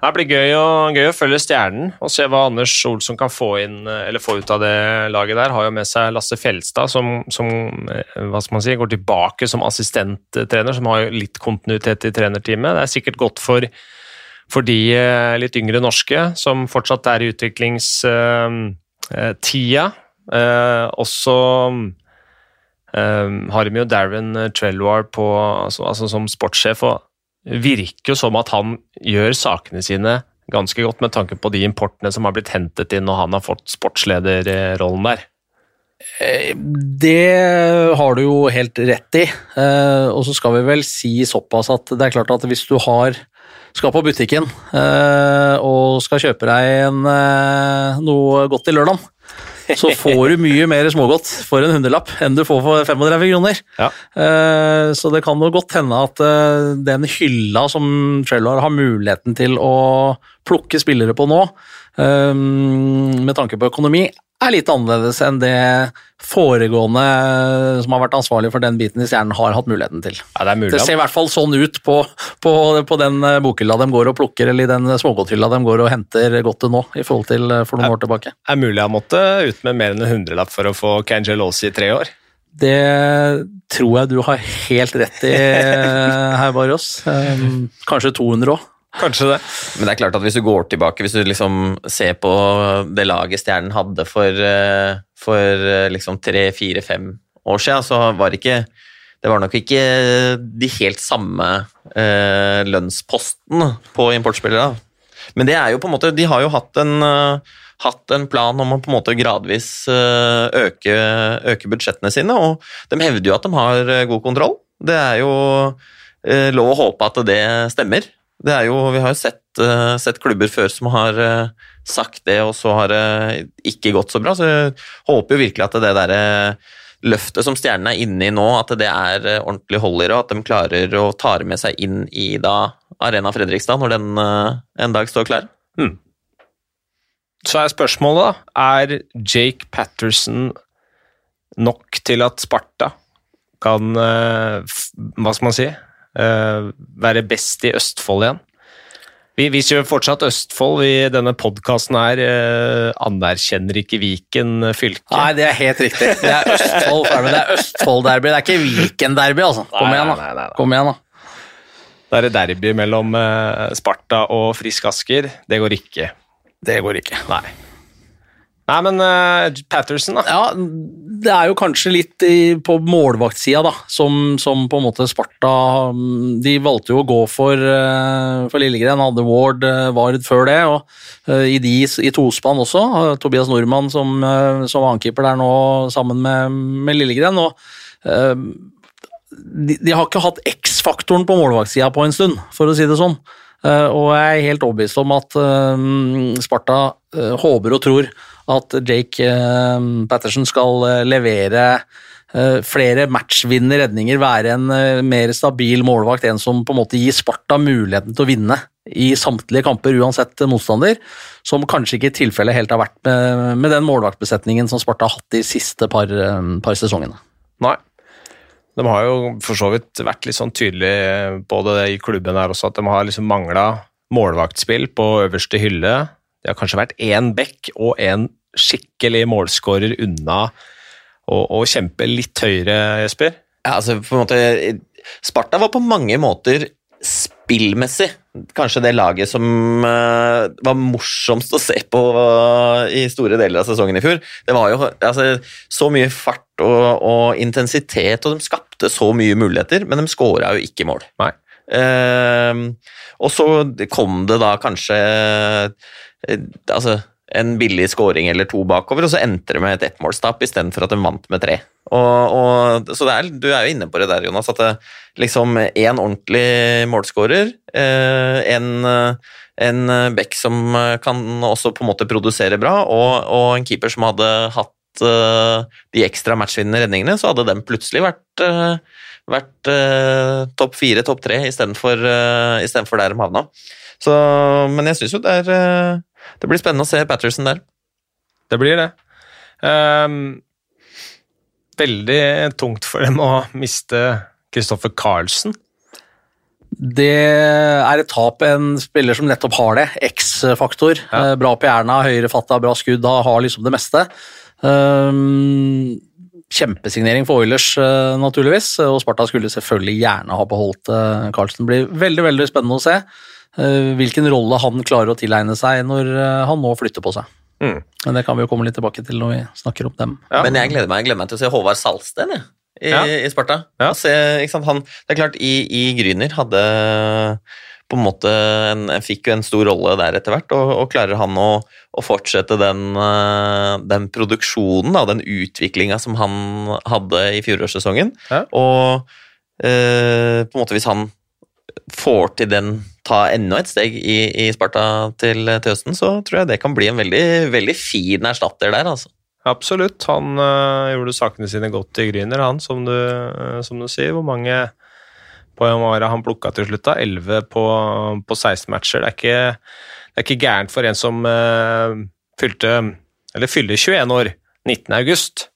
Det blir gøy å, gøy å følge Stjernen og se hva Anders Olsson kan få, inn, eller få ut av det laget der. Har jo med seg Lasse Fjelstad, som, som man si, går tilbake som assistenttrener, som har litt kontinuitet i trenerteamet. Det er sikkert godt for, for de eh, litt yngre norske som fortsatt er i utviklingstida. Eh, også har de jo Darren Trelwar på, altså, altså som sportssjef. og virker jo som at han gjør sakene sine ganske godt med tanke på de importene som har blitt hentet inn når han har fått sportslederrollen der. Eh, det har du jo helt rett i, eh, og så skal vi vel si såpass at det er klart at hvis du har skal på butikken eh, og skal kjøpe deg en, noe godt til lørdag, så får du mye mer smågodt for en hundrelapp enn du får for 35 kroner. Ja. Uh, så det kan jo godt hende at uh, den hylla som Trellar har muligheten til å plukke spillere på nå, uh, med tanke på økonomi, er litt annerledes enn det foregående som har vært ansvarlig for den biten i Stjernen, har hatt muligheten til. Ja, det, det, ser i hvert fall sånn ut på, på, på den bokhylla de går og plukker, eller i den smågodthylla de går og henter godt til nå, i forhold til for noen er, år tilbake. Er mulig han måtte ut med mer enn en hundrelapp for å få Cangelosi i tre år? Det tror jeg du har helt rett i, *laughs* herr Barros. Kanskje 200 òg. Kanskje det. Men det er klart at hvis du går tilbake, hvis du liksom ser på det laget Stjernen hadde for, eh, for eh, liksom tre, fire, fem år siden, så var det ikke det var nok ikke de helt samme eh, lønnspostene på importspillere. Men det er jo på en måte, de har jo hatt en, uh, hatt en plan om å på en måte gradvis uh, øke, øke, budsjettene sine, og de hevder jo at de har god kontroll. Det er jo uh, lov å håpe at det stemmer. Det er jo, vi har jo sett, uh, sett klubber før som har uh, sagt det, og så har det ikke gått så bra. Så jeg håper jo virkelig at det der uh, løftet som Stjernen er inne i nå, at det er ordentlig hold i det, og at de klarer å ta med seg inn i da Arena Fredrikstad når den en dag står klar. Hmm. Så er spørsmålet, da, er Jake Patterson nok til at Sparta kan Hva skal man si? Uh, være best i Østfold igjen. Vi, vi kjører fortsatt Østfold. Vi, denne podkasten her uh, anerkjenner ikke Viken fylke. Nei, det er helt riktig. *laughs* Det er Østfold Det er Østfold-derby, det er ikke Viken-derby, altså. Kom igjen, da. Nei, nei, nei, Kom igjen, da. Det er derby mellom uh, Sparta og Frisk Asker. Det går ikke. Det går ikke. Nei. Nei, men uh, Patterson, da? Ja, Det er jo kanskje litt i, på målvaktsida, da, som, som, på en måte Sparta mm, De valgte jo å gå for, uh, for Lillegren, hadde Ward, uh, Vard før det, og i de i tospann også. Tobias Nordmann som, som ankeeper der nå sammen med, med Lillegren. og de, de, har ikke hatt X-faktoren på målvaktsida på en stund, for å si det sånn. og jeg er helt overbevist om at Sparta håper og tror at Jake eh, Patterson skal eh, levere eh, flere matchvinnende redninger, være en mer stabil målvakt, en som på en måte gir Sparta muligheten til å vinne i samtlige kamper uansett motstander, som kanskje ikke i tilfelle helt har vært med, med den målvaktbesetningen som Sparta har hatt de siste par, par sesongene. Nei. De har jo for så vidt vært litt sånn tydelige på det i klubben her også, at de har liksom mangla målvaktspill på øverste hylle. Det har kanskje vært én back og én skikkelig målskårer unna og kjempe litt høyere, Jesper? Ja, altså på en måte Sparta var på mange måter spillmessig kanskje det laget som uh, var morsomst å se på uh, i store deler av sesongen i fjor. Det var jo altså, så mye fart og, og, intensitet, og de skapte så mye muligheter, men de skåra jo ikke mål. Uh, og så kom det da kanskje altså en billig scoring eller to bakover, og så endte det med et ettmålstap istedenfor at de vant med tre. Og, og, så er, Du er jo inne på det der, Jonas, at det, liksom en ordentlig målskårer, eh, en, en back som kan også på en måte produsere bra, og, og en keeper som hadde hatt eh, de ekstra matchvinnende redningene, så hadde den plutselig vært, eh, vært topp fire, topp tre, istedenfor, istedenfor der de havna. Så, men jeg syns jo det er det blir spennende å se Patterson der. Det blir det. Um, veldig tungt for dem å miste Kristoffer Carlsen. Det er et tap en spiller som nettopp har det. X-faktor. Ja. Eh, Bra på hjerna, høyrefatta, bra skudd, da har liksom det meste. Um, kjempesignering for Oilers, eh, naturligvis, og Sparta skulle selvfølgelig gjerne ha beholdt uh, Carlsen. Det blir veldig veldig spennende å se eh, hvilken rolle han klarer å tilegne seg når eh, han nå flytter på seg. Mm. Men det kan vi jo komme litt tilbake til når vi snakker om dem. Ja. Men jeg gleder meg, jeg gleder meg til å se Håvard Salsten jeg, i, Ja. i Sparta. Ja. Og Se, ikke sant? Han, det er klart, i, i Gryner hadde på en måte en, en fikk jo en stor rolle der etter hvert, og, og klarer han å, å fortsette den, eh, den produksjonen, da, den utviklinga som han hadde i fjorårssesongen, Ja. og eh, på en måte hvis han får til den, ta enda et steg i, i Sparta til, til høsten, så tror jeg det kan bli en veldig, veldig fin erstatter der, altså. Absolutt. Han øh, gjorde sakene sine godt i Gryner, han, som du, øh, som du sier. Hvor mange poeng var det han plukka til slutt? da? 11 på, på 16 matcher. Det er ikke, det er ikke gærent for en som øh, fylte Eller fyller 21 år 19. august.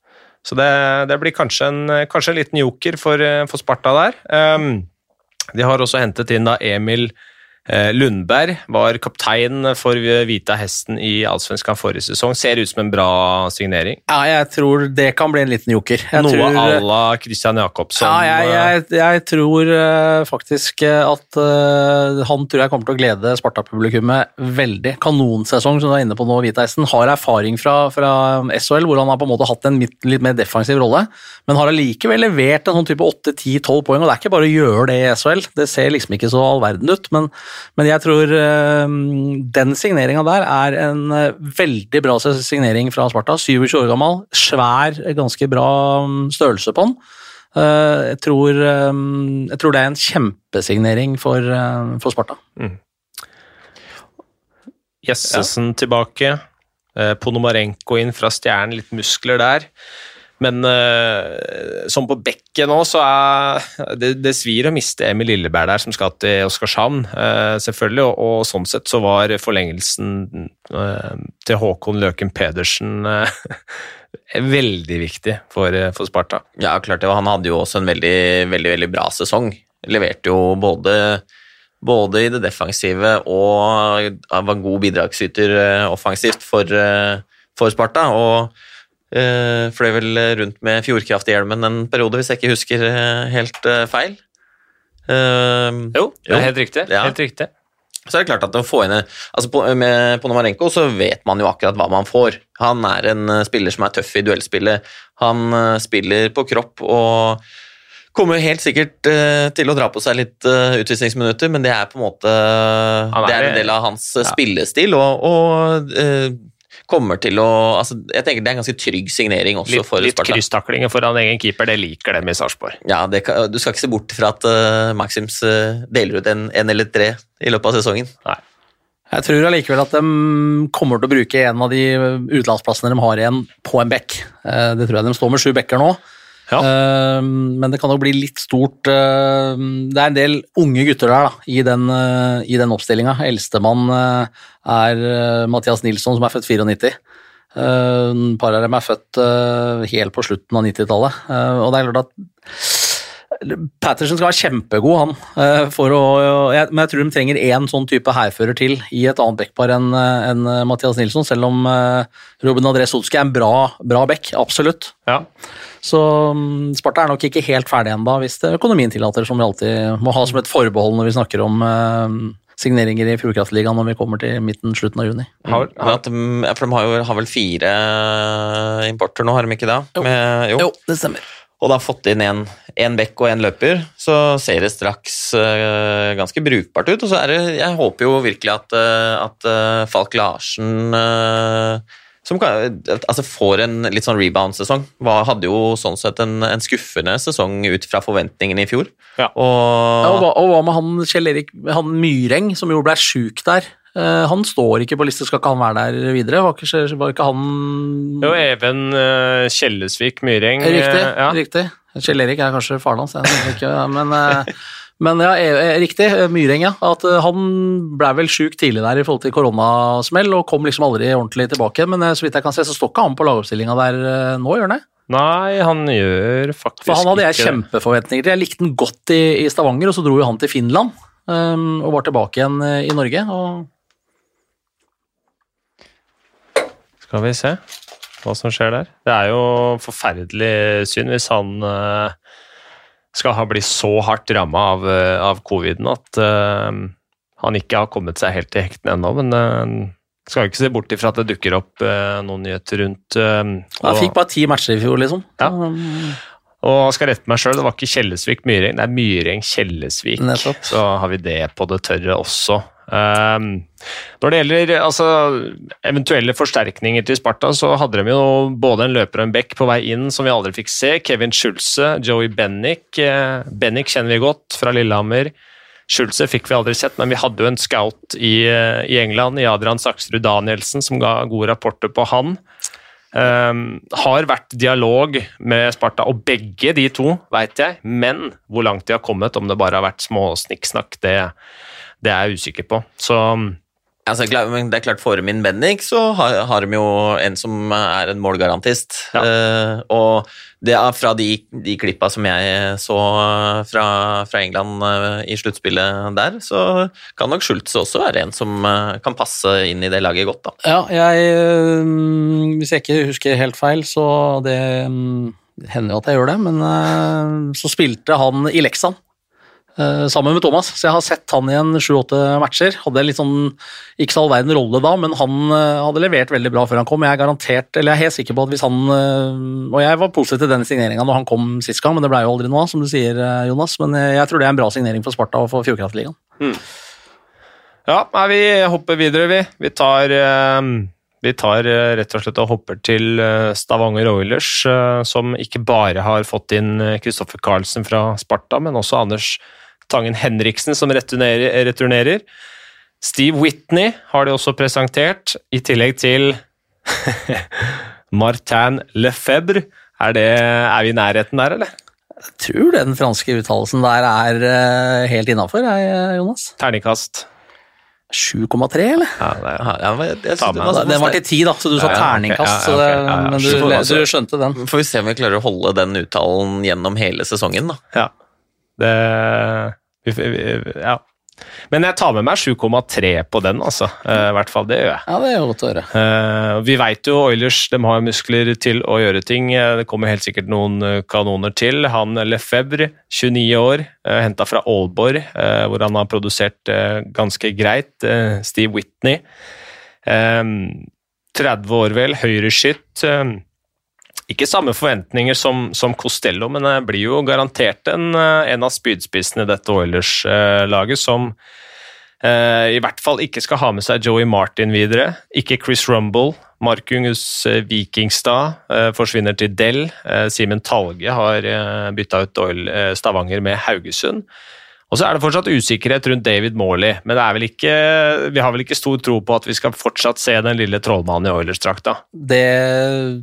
Så det, det blir kanskje en, kanskje en liten joker for, for Sparta der. Um, de har også hentet inn da Emil Lundberg, var kaptein for Hvita hesten i Allsvenskan forrige sesong. Ser ut som en bra signering. Ja, jeg tror det kan bli en liten joker. Jeg Noe tror, à la Christian Jacobsson. Ja, jeg, jeg, jeg tror eh, faktisk eh, at eh, han tror jeg kommer til å glede Sparta-publikummet veldig. Kanonsesong, som du er inne på nå, Hviteisen. Har erfaring fra, fra SHL, hvor han har på en måte hatt en litt, litt mer defensiv rolle, men har allikevel levert en sånn type 8-10-12 poeng, og det er ikke bare å gjøre det i SHL. Det ser liksom ikke så all verden ut, men, men jeg tror eh, den signeringa der er en eh, veldig bra signering fra Sparta. 27 år gammel, svær, ganske bra mm, størrelse på den. Eh, jeg, tror, jeg tror det er en kjempesignering for, for Sparta. Jessesen tilbake. Eh, Ponomarenko inn fra Stjernen, litt muskler der. Men uh, som på bekket nå, så er det, det svir å miste Emil Lilleberg der, som skal til Oskarshamn, uh, selvfølgelig. Og, og sånn sett så var forlengelsen uh, til Håkon Løken Pedersen *laughs* veldig viktig for, for Sparta. Ja, klart det. Han hadde jo også en veldig, veldig, veldig bra sesong. Leverte jo både, både i det defensive og var god bidragsyter offensivt for, for Sparta. Og fløy vel rundt med Fjordkraft-hjelmen en periode, hvis jeg ikke husker eh, helt eh, feil. Uh, Jo, det Jo. er helt riktig. Ja. Helt riktig. Så er det klart at å få inn altså på, Med Ponomarenko så vet man jo akkurat hva man får. Han er en eh, spiller som er tøff i duellspillet. Han eh, spiller på kropp og kommer helt sikkert eh, til å dra på seg litt eh, utvisningsminutter, men det er på en måte er- Det er en del av hans eh, Ja. spillestil, og, og eh, kommer til å altså, Jeg tenker det er en ganske trygg signering også Litt, for litt Sparta. krysstaklinger foran egen keeper, det liker dem i Sarpsborg. Ja, det kan, Du skal ikke se bort fra at uh, Maxims uh, deler ut en, en eller tre i løpet av sesongen. Nei. Jeg tror allikevel at de kommer til å bruke en av de utenlandsplassene de har igjen, på en bekk. Uh, Det tror jeg de står med sju bekker nå. Ja. Uh, Men det kan jo bli litt stort uh, Det er en del unge gutter der da, i den, uh, i den oppstillinga. Eldstemann eh, er eh, Mathias Nilsson, som er født 94. Eh, Et par av dem er født helt på slutten av 90-tallet. Eh, Og det er klart at Patterson skal være kjempegod, han. eh, For å, jeg, men jeg tror de trenger én sånn type hærfører til i et annet backpar enn en Mathias Nilsson, selv om eh, Robin Adress Solskjær er en bra, bra back, absolutt. Ja. Så mm, Sparta er nok ikke helt ferdig ennå, hvis det økonomien tillater, som vi alltid må ha som et forbehold når vi snakker om eh, signeringer i Fjordkraftligaen når vi kommer til midten-slutten av juni. Har, har, de, ja, for de har, jo, har vel fire importer nå, har de ikke det? Jo. Med, jo. det stemmer. Og da fått inn en, en bekk og en løper, så ser det straks uh, ganske brukbart ut. Og så er det Jeg håper jo virkelig at, uh, at uh, Falk Larsen som kan, altså får en litt sånn rebound-sesong. Hadde jo sånn sett en, en skuffende sesong ut fra forventningene i fjor. Ja. Ja, og, Og hva, og hva med han Kjell Erik han Myreng, som jo ble sjuk der? Eh, han står ikke på liste, skal ikke han være der videre? Var ikke, var ikke han jo, Even uh, Kjellesvik Myhreng. Riktig. eh, ja. riktig. Kjell Erik er kanskje faren hans, ikke, men, eh, men ja, eh, riktig. Myhreng, Myreng, ja. At eh, han ble vel sjuk tidlig der i forhold til koronasmell, og kom liksom aldri ordentlig tilbake. Men eh, så vidt jeg kan se, så står ikke han på lagoppstillinga der eh, nå, gjør han det? Nei, han gjør faktisk ikke For han hadde jeg kjempeforventninger til. Jeg likte han godt i, i Stavanger, og så dro jo han til Finland. um, og var tilbake igjen eh, i Norge. og Skal vi se hva som skjer der. Det er jo forferdelig synd hvis han eh, skal ha blitt så hardt ramma av, eh, av coviden at eh, han ikke har kommet seg helt til hektene ennå. Men skal ikke se bort ifra at det dukker opp eh, noen nyheter rundt eh, Jeg fikk bare ti matcher i fjor, liksom. Ja. Og jeg skal rette meg sjøl, det var ikke Kjellesvik-Myring, det er Myring-Kjellesvik. Så har vi det på det tørre også. Um, når det gjelder altså, eventuelle forsterkninger til Sparta, så hadde de jo både en løper og en bekk på vei inn som vi aldri fikk se. Kevin Schulze, Joey Bennick. Eh, Bennick kjenner vi godt fra Lillehammer. Schulze fikk vi aldri sett, men vi hadde jo en scout i, eh, i England, i Adrian Saksrud Danielsen, som ga gode rapporter på han. Um, har vært dialog med Sparta, og begge de to veit jeg, men hvor langt de har kommet, om det bare har vært små snikksnakk, det, det er jeg usikker på. Så Altså, det er klart For min Bennik så har, har de jo en som er en målgarantist. Ja. Uh, og det er fra de, de klippa som jeg så fra, fra England uh, i sluttspillet der, så kan nok Schultz også være en som uh, kan passe inn i det laget godt. da. Ja, jeg Hvis jeg ikke husker helt feil, så det um, det hender jo at jeg gjør det, men så spilte han i Leksan øh, sammen med Thomas, så jeg har sett han i en sju-åtte matcher. Hadde litt sånn, ikke så all verden rolle da, men han øh, hadde levert veldig bra før han kom. Jeg er garantert, eller jeg er helt sikker på at hvis han øh, Og jeg var positiv til den signeringa når han kom sist gang, men det ble jo aldri noe av, som du sier, Jonas. Men jeg tror det er en bra signering for Sparta og for Fjordkraftligaen. ja, nei, vi hopper videre, vi. Vi tar, eh, vi tar eh, rett og slett og hopper til eh, Stavanger Oilers, eh, som ikke bare har fått inn Kristoffer Carlsen fra Sparta, men også Anders Tangen Henriksen som returnerer. returnerer. Steve Whitney har de også presentert, i tillegg til *laughs* Martin Lefebvre. Er, det, er vi i nærheten der, eller? Jeg tror den franske uttalelsen der er øh, helt innafor, Jonas. Terningkast. 7,3, eller? Ja, det Ja, jeg, jeg, synes med var- den. Var til 10, da, så du sa Ja, terningkast. Ja, så ja, det, ok. Ja, ja. men du, du skjønte den. Får vi se om vi klarer å holde den uttalen gjennom hele sesongen, da. Ja. Det Ja. Men jeg tar med meg 7,3 på den, altså. Eh, I hvert fall det gjør jeg. Ja, det er godt å høre. Eh, vi veit jo Oilers de har muskler til å gjøre ting. Eh, Det kommer helt sikkert noen kanoner til. Han Lefebvre, 29 år, henta fra Aalborg, hvor han har produsert ganske greit. Steve Whitney, eh, 30 år vel, høyreskytt. Eh, ikke samme forventninger som, som Costello, men det blir jo garantert en, eh, en av spydspissene i dette Oilers-laget som eh, i hvert fall ikke skal ha med seg Joey Martin videre. Ikke Chris Rumble. Markungus eh, Vikingstad eh, forsvinner til Dell. Eh, Simen Talge har eh, bytta ut eh, Stavanger med Haugesund. Og så er det fortsatt usikkerhet rundt David Morley, men det er vel ikke, vi har vel ikke stor tro på at vi skal fortsatt se den lille trollmannen i Oilers-drakta. Det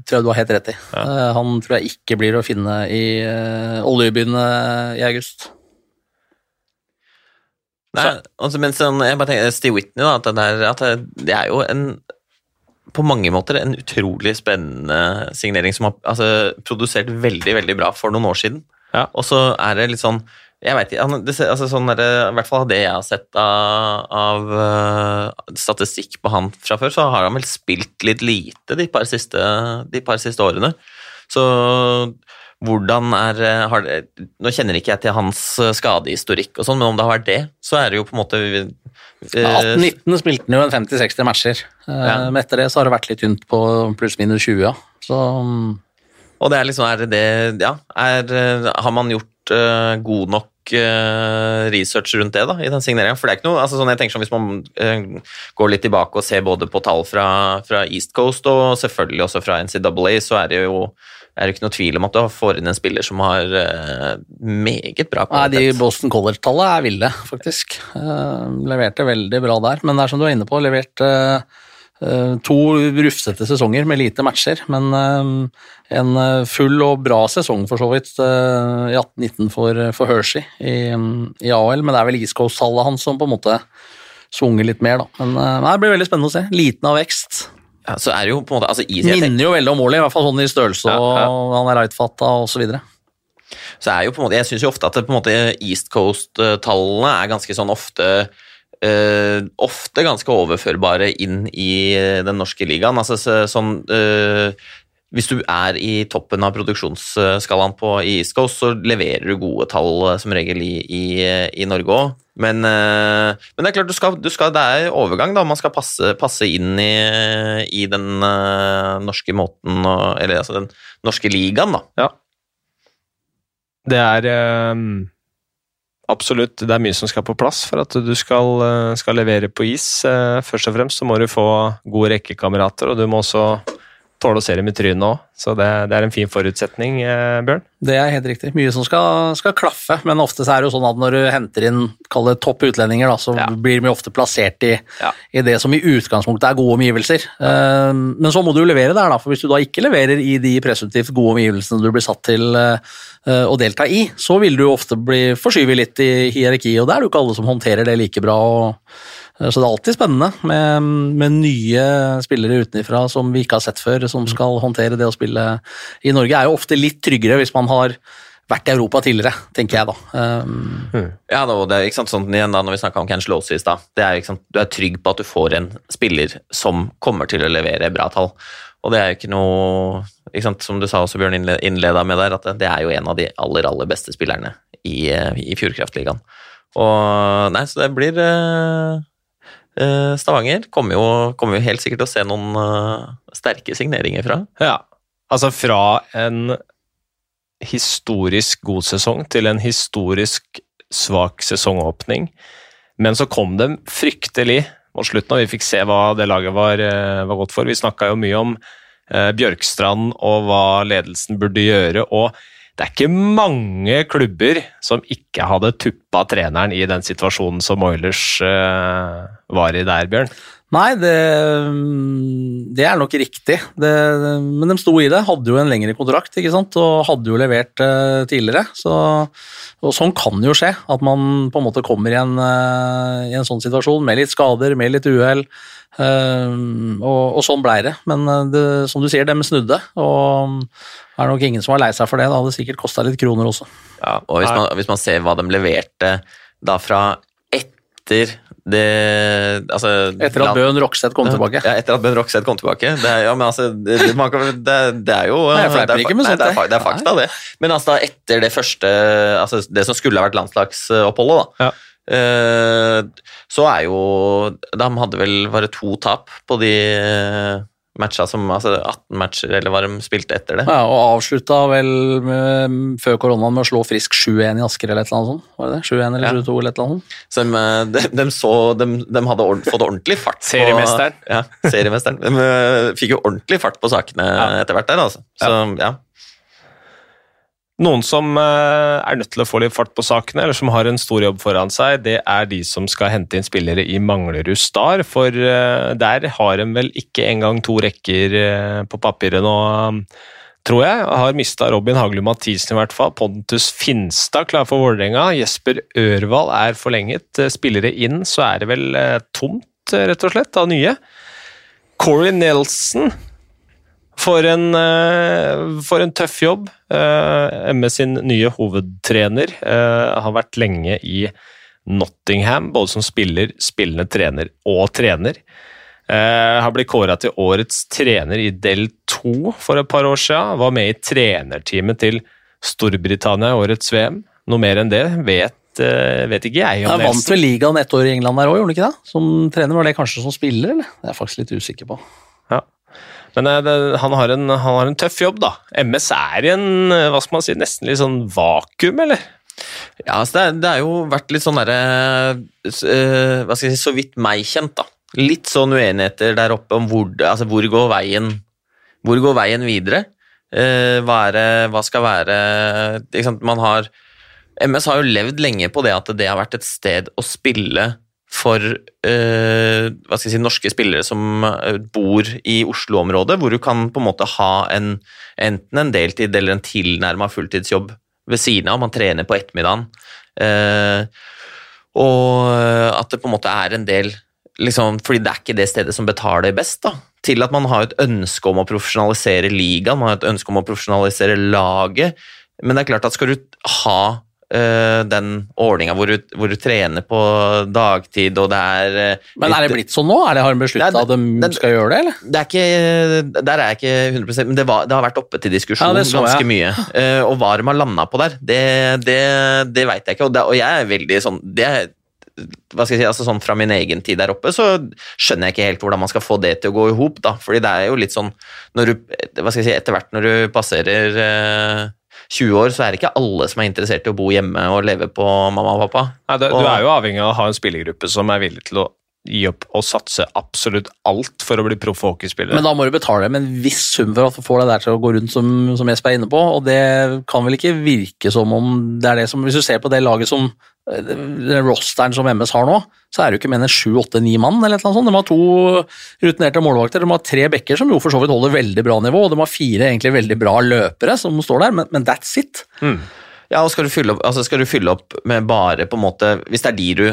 tror jeg du har helt rett i. Ja. Han tror jeg ikke blir å finne i uh, oljebyen eh, i august. Nei, altså, mens sånn, jeg bare tenker, Steve Whitney, da, at det, der, at det, det er jo en på mange måter en utrolig spennende signering som har altså, produsert veldig veldig bra for noen år siden. Ja. Og så er det litt sånn jeg vet ikke, han- det, altså, sånn er det, I hvert fall av det jeg har sett av, av øh, statistikk på han fra før, så har han vel spilt litt lite de par siste, de par siste årene. Så hvordan er øh, har Nå kjenner ikke jeg til hans øh, skadehistorikk, og sånn, men om det har vært det, så er det jo på en måte øh, 18-19 spilte han jo en 50-60 matcher. Eh, Ja. Men etter det så har det vært litt tynt på pluss-minus 20. ja. Så mm, Og det er liksom, er det det Ja, er, eh, har man gjort eh, god nok eh, research rundt det da, i den signeringen? For det er ikke noe, altså sånn jeg tenker sånn Hvis man eh, går litt tilbake og ser både på tall fra, fra East Coast og selvfølgelig også fra NCAA, så er det jo er det ikke noe tvil om at du får inn en spiller som har eh, meget bra Nei, de. Boston College-tallet er ville, faktisk. Uh, leverte veldig bra der. Men det er som du er inne på, levert eh, eh, to rufsete sesonger med lite matcher. Men eh, en eh, full og bra sesong for så vidt eh, i 18-19 for, for Hershey i, i AL. Men det er vel East Coast-tallet hans som på en måte svunger litt mer, da. Men eh, nei, det blir veldig spennende å se. Liten av vekst. Ja, så er det jo på en måte altså, Easy, Minner jo veldig om Morley, i hvert fall sånn i størrelse, Ja, ja. og han er lightfatta og så så er jo på en måte Jeg syns jo ofte at det, på en måte East Coast-tallene er ganske sånn ofte eh, ofte ganske overførbare inn i eh, den norske ligaen. Altså så, sånn uh, hvis du er i toppen av produksjonsskalaen på i East Coast, så leverer du gode tall som regel i, i, i Norge òg. Men, uh, men, det er klart, du skal, du skal, det er overgang. da, Man skal passe, passe inn i, i den uh, norske måten Eller altså den norske ligaen, da. Ja. Det er um, absolutt Det er mye som skal på plass for at du skal, skal levere på is. Uh, først og fremst så må du få gode rekkekamerater, og du må også tåle å se dem i trynet òg. Så det, det, er en fin forutsetning, eh, Bjørn. Det er helt riktig. Mye som skal, skal, klaffe, men ofte er det jo sånn at når du henter inn det topp utlendinger, da, så ja. blir de ofte plassert i, ja. i, det som i utgangspunktet er gode omgivelser. Ja. Uh, men så må du jo levere der, da, for hvis du da ikke leverer i de presumptivt gode omgivelsene du blir satt til uh, å delta i, så vil du ofte bli forskyvet litt i hierarkiet, og det er det jo ikke alle som håndterer det like bra. og Eh, så det er alltid spennende med, med nye spillere utenfra som vi ikke har sett før, som skal håndtere det å spille i Norge. er jo ofte litt tryggere hvis man har vært i Europa tidligere, tenker jeg da. Um, ja, da, det er ikke sant, sånn igjen da, når vi snakka om Ken Slåsi i stad. Du er trygg på at du får en spiller som kommer til å levere bra tall. Og det er jo ikke noe ikke sant, Som du sa også, Bjørn innleda med der, at det er jo en av de aller, aller beste spillerne i, i Fjordkraftligaen. Og nei, så det blir uh, Eh, Stavanger kommer jo, kommer jo, helt sikkert til å se noen uh, sterke signeringer fra. Ja, altså fra en historisk god sesong til en historisk svak sesongåpning. Men så kom det fryktelig mot slutten, og vi fikk se hva det laget var, uh, var godt for. Vi snakka jo mye om uh, Bjørkstrand og hva ledelsen burde gjøre. og det er ikke mange klubber som ikke hadde tuppa treneren i den situasjonen som Oilers uh, var i der, Bjørn. Nei, det, det er nok riktig, det, men de sto i det. Hadde jo en lengre kontrakt ikke sant? og hadde jo levert uh, tidligere. Så, og sånn kan jo skje, at man på en måte kommer i en, uh, i en sånn situasjon med litt skader, med litt uhell. og, og, sånn blei det. Men det, som du sier, dem snudde. og det er nok ingen som var lei seg for det. Det hadde sikkert kosta litt kroner også. Ja, og hvis man, hvis man, ser hva de leverte da fra etter det altså, Etter at Bøhn Rokseth kom tilbake? Ja, etter at Bøhn Rokseth kom tilbake. Det, ja, men altså, det, det, det er jo nei, det, er, ikke med sånt, nei, det, er, fakta, det. Men altså, etter det første altså, Det som skulle ha vært landslagsoppholdet, da. Ja. Uh, så er jo De hadde vel bare to tap på de matcha som altså 18 matcher, eller hva de spilte etter det. Ja, Og avslutta vel med, før koronaen med å slå Frisk 7-1 i Asker eller et eller annet sånt. Var det det? 7-1 eller 7-2 eller et eller annet sånt? Så de, de, de, så, de, de hadde ord, fått ordentlig fart Seriemesteren. Ja, seriemesteren. De eh, fikk jo ordentlig fart på sakene ja. etter hvert der, altså. Så ja. Noen som eh, er nødt til å få litt fart på sakene, eller som har en stor jobb foran seg, det er de som skal hente inn spillere i Manglerud Star. For eh, der har de vel ikke engang to rekker eh, på papiret nå, tror jeg. Har mista Robin Haglund Mathisen i hvert fall. Pontus Finstad klar for Vålerenga. Jesper Ørvald er forlenget. Spillere inn, så er det vel tomt, rett og slett, av nye. Corey Nelson for en, eh, for en tøff jobb. Eh, sin nye hovedtrener eh, har vært lenge i Nottingham, både som spiller, spillende trener og trener. Har blitt kåra til årets trener i del 2 for et par år siden. Var med i trenerteamet til Storbritannia i årets VM. Noe mer enn det vet, vet ikke jeg. om Han vant vel ligaen ett år i England der òg, gjorde han ikke det? Som trener, Var det kanskje som spiller, eller? Det er jeg faktisk litt usikker på. Men eh, det, han, har en, han, har en, tøff jobb, da. MS er i en eh, hva skal man si, nesten litt sånn vakuum, eller? Ja, altså det, har jo vært litt sånn derre uh, Hva skal jeg si, så vidt meg kjent, da. Litt sånn uenigheter der oppe om hvor, altså hvor går veien Hvor går veien videre? Hva, er, hva, skal være Man har MS har jo levd lenge på det at det har vært et sted å spille for eh, hva skal jeg si, norske spillere som eh, bor i Oslo-området, hvor du kan på en måte ha en, enten en deltid eller en tilnærma fulltidsjobb ved siden av. Man trener på ettermiddagen. Eh, og at det på en måte er en del liksom, Fordi det er ikke det stedet som betaler best, da. Til at man har et ønske om å profesjonalisere ligaen, man har et ønske om å profesjonalisere laget. Men det er klart at skal du ha eh, den ordninga hvor, du- hvor du trener på dagtid, og det er eh, Men er det blitt sånn nå? Er det, har de beslutta at de skal gjøre det, eller? det er ikke, Der er jeg ikke 100% men det, var, det har vært oppe til diskusjon Ja, så ganske ja. mye. Eh, og hva de har landa på der, det, det, det veit jeg ikke. Og, det, og jeg er veldig sånn det hva skal jeg si, altså sånn Fra min egen tid der oppe så skjønner jeg ikke helt hvordan man skal få det til å gå i hop. fordi det er jo litt sånn når du, hva skal jeg si, Etter hvert når du passerer eh, 20 år, så er det ikke alle som er interessert i å bo hjemme og leve på mamma og pappa. Nei, det, Og- du er jo avhengig av å ha en spillergruppe som er villig til å gi opp og satse absolutt alt for å bli proff hockeyspiller. Men da må du betale med en viss sum for å få deg der til å gå rundt, som, som Jesper er inne på. Og det kan vel ikke virke som om det er det som Hvis du ser på det laget som rosteren som MS har nå, så er det jo ikke mer enn sju, åtte, ni mann. eller noe sånt. De har to rutinerte målvakter, de har tre bekker som jo for så vidt holder veldig bra nivå, og de har fire egentlig veldig bra løpere som står der, men, men that's it. Ja, og skal du, fylle opp, altså skal du fylle opp med bare på en måte Hvis det er de du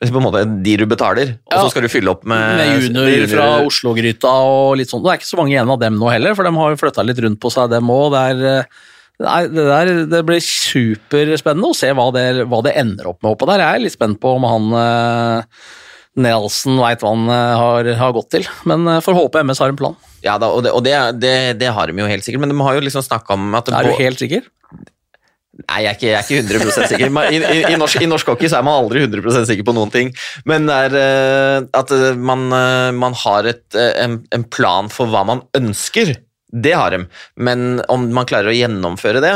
på en måte de du betaler, og Ja. så skal du fylle opp med Med juniorer fra Oslo-gryta og litt sånn. Det er ikke så mange igjen av dem nå heller, for de har jo flytta litt rundt på seg, dem òg. Det, er, eh, nei, det, der, det blir superspennende å se hva det, hva det ender opp med oppå der. Jeg er litt spent på om han eh, Nelson veit hva han eh, har, har gått til. Men eh, får håpe MS har en plan. Ja da, og, det, og det, har de jo helt sikkert, men de har jo liksom snakka om at Er du helt sikker? Nei, jeg er ikke, jeg er ikke 100% sikker. I, i, i, norsk, I norsk hockey så er man aldri 100% sikker på noen ting. Men det er uh, at man, uh, man har et, uh, en, en plan for hva man ønsker. Det har de, men om man klarer å gjennomføre det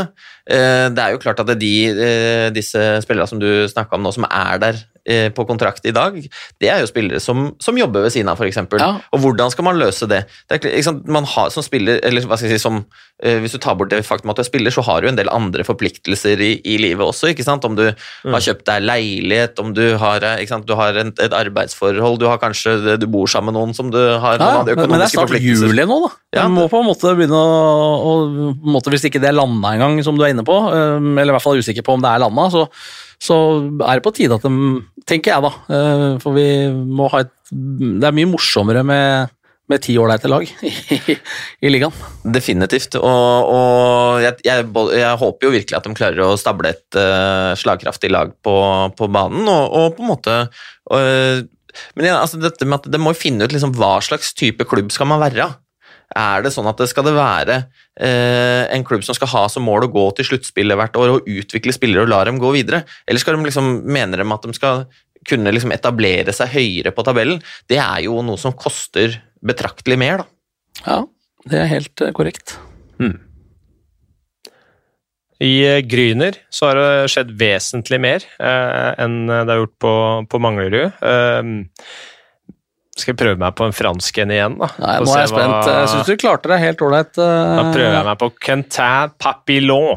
eh, Det er jo klart at det er de, eh, disse spillerne som du snakka om nå, som er der eh, på kontrakt i dag, det er jo spillere som, som jobber ved siden av, f.eks. Ja. Og hvordan skal man løse det? det er, man har som spiller, eller hva skal jeg si, som, Hvis du tar bort det faktum at du er spiller, så har du en del andre forpliktelser i, i livet også. ikke sant? Om du har kjøpt deg leilighet, om du har, eh? Du har en, et arbeidsforhold, du har kanskje du bor sammen med noen som du har Ja, noen men, men det er økonomiske snart juli nå, da. Ja, Du må på en måte begynne å, å måte, Hvis ikke det er landa engang, som du er inne på, eller i hvert fall usikker på om det er landa, så, så er det på tide at de Tenker jeg, da. For vi må ha et Det er mye morsommere med, med ti ålreite lag i, i ligaen. Definitivt. Og, og jeg, jeg, jeg håper jo virkelig at de klarer å stable et uh, slagkraftig lag på, på banen, og, og på en måte øh, Men ja, altså dette med at de må finne ut liksom, hva slags type klubb skal man være. Er det sånn at det skal det være eh, en klubb som skal ha som mål å gå til sluttspillet hvert år og utvikle spillere og la dem gå videre? Eller skal de liksom, mener de at de skal kunne liksom etablere seg høyere på tabellen? Det er jo noe som koster betraktelig mer, da. Ja, det er helt korrekt. korrekt. I eh, Gryner så har det skjedd vesentlig mer eh, enn det har gjort på, på Manglerud. Eh, skal jeg prøve meg på en fransk en igjen, da? Nei, nå er jeg spent. hva- Jeg syns du klarte deg helt ålreit. Eh... Da prøver jeg meg på Quentin Papillon.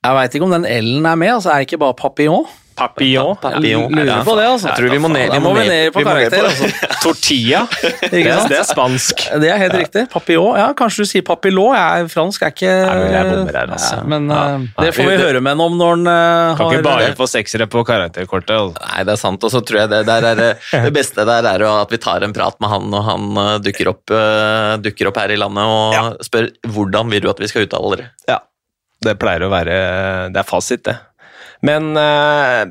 Jeg veit ikke om den L-en er med, altså er det ikke bare papillon? Papillon. Papillon. Lurer på det, altså. Jeg tror vi må ned, vi må vi ned på karakter, altså. *laughs* Tortilla. *laughs* Det Ikke er, sant? det er spansk. Det er helt riktig. Papillon. Ja, kanskje du sier papillon. Jeg er fransk, jeg er ikke Nei, jeg bommer her, altså. Ja, Men Ja. eh, det får vi høre med ham om når han har Kan ikke bare få seksere på karakterkortet. altså. Nei, det er sant, og så tror jeg det, der er, det- det beste der er jo at vi tar en prat med han når han eh, dukker opp, eh, dukker opp her i landet og spør hvordan vil du at vi skal uttale dere. Ja. Det pleier å være Det er fasit, det. Men eh,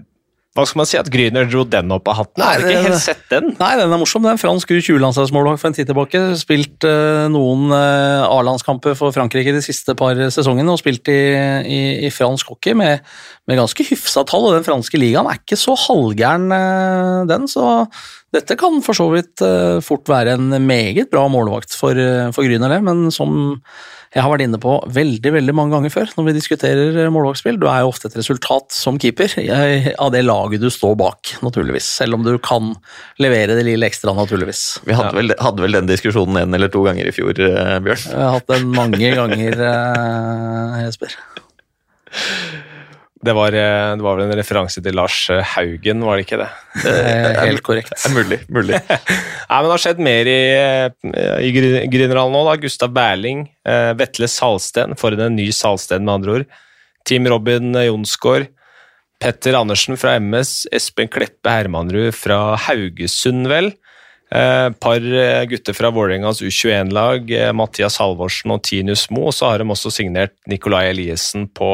hva skal man si? At Grüner dro den opp av hatten? Nei, Har ikke helt sett den? Nei, den er morsom. Det er en fransk U20-landslagsmålvakt for en tid tilbake. Spilt uh, noen uh, A-landskamper for Frankrike de siste par sesongene, og spilt i, i, i fransk hockey med, med ganske hyfsa tall. Og den franske ligaen er ikke så halvgæren, uh, den, så dette kan for så vidt eh, fort være en meget bra målvakt for, uh, for Grüner, det, men som jeg har vært inne på veldig veldig mange ganger før når vi diskuterer målvaktspill, målvaktsspill. Du er jo ofte et resultat som keeper eh, *laughs* av det laget du står bak, naturligvis. Selv om du kan levere det lille ekstra, naturligvis. Vi hadde, vel, hadde vel den diskusjonen en eller to ganger i fjor, eh, Bjørn. Jeg har hatt den mange ganger, eh, Jesper. *laughs* Det var, eh, det var vel en referanse til Lars eh, Haugen, var det ikke det? Eh, Helt korrekt. Det er *laughs* *laughs* mulig. mulig. *laughs* Nei, men Det har skjedd mer i, eh, i Grünerhallen nå. da. Gustav Berling, Vetle Salsten, for en ny Salsten med andre ord. Team Robin Jonsgaard, Petter Andersen fra MS, Espen Kleppe Hermanrud fra Haugesund, vel. Par gutter fra Vålerengas U21-lag, eh, Mathias Halvorsen og Tinus Mo. Så har de også signert Nikolai Eliassen på,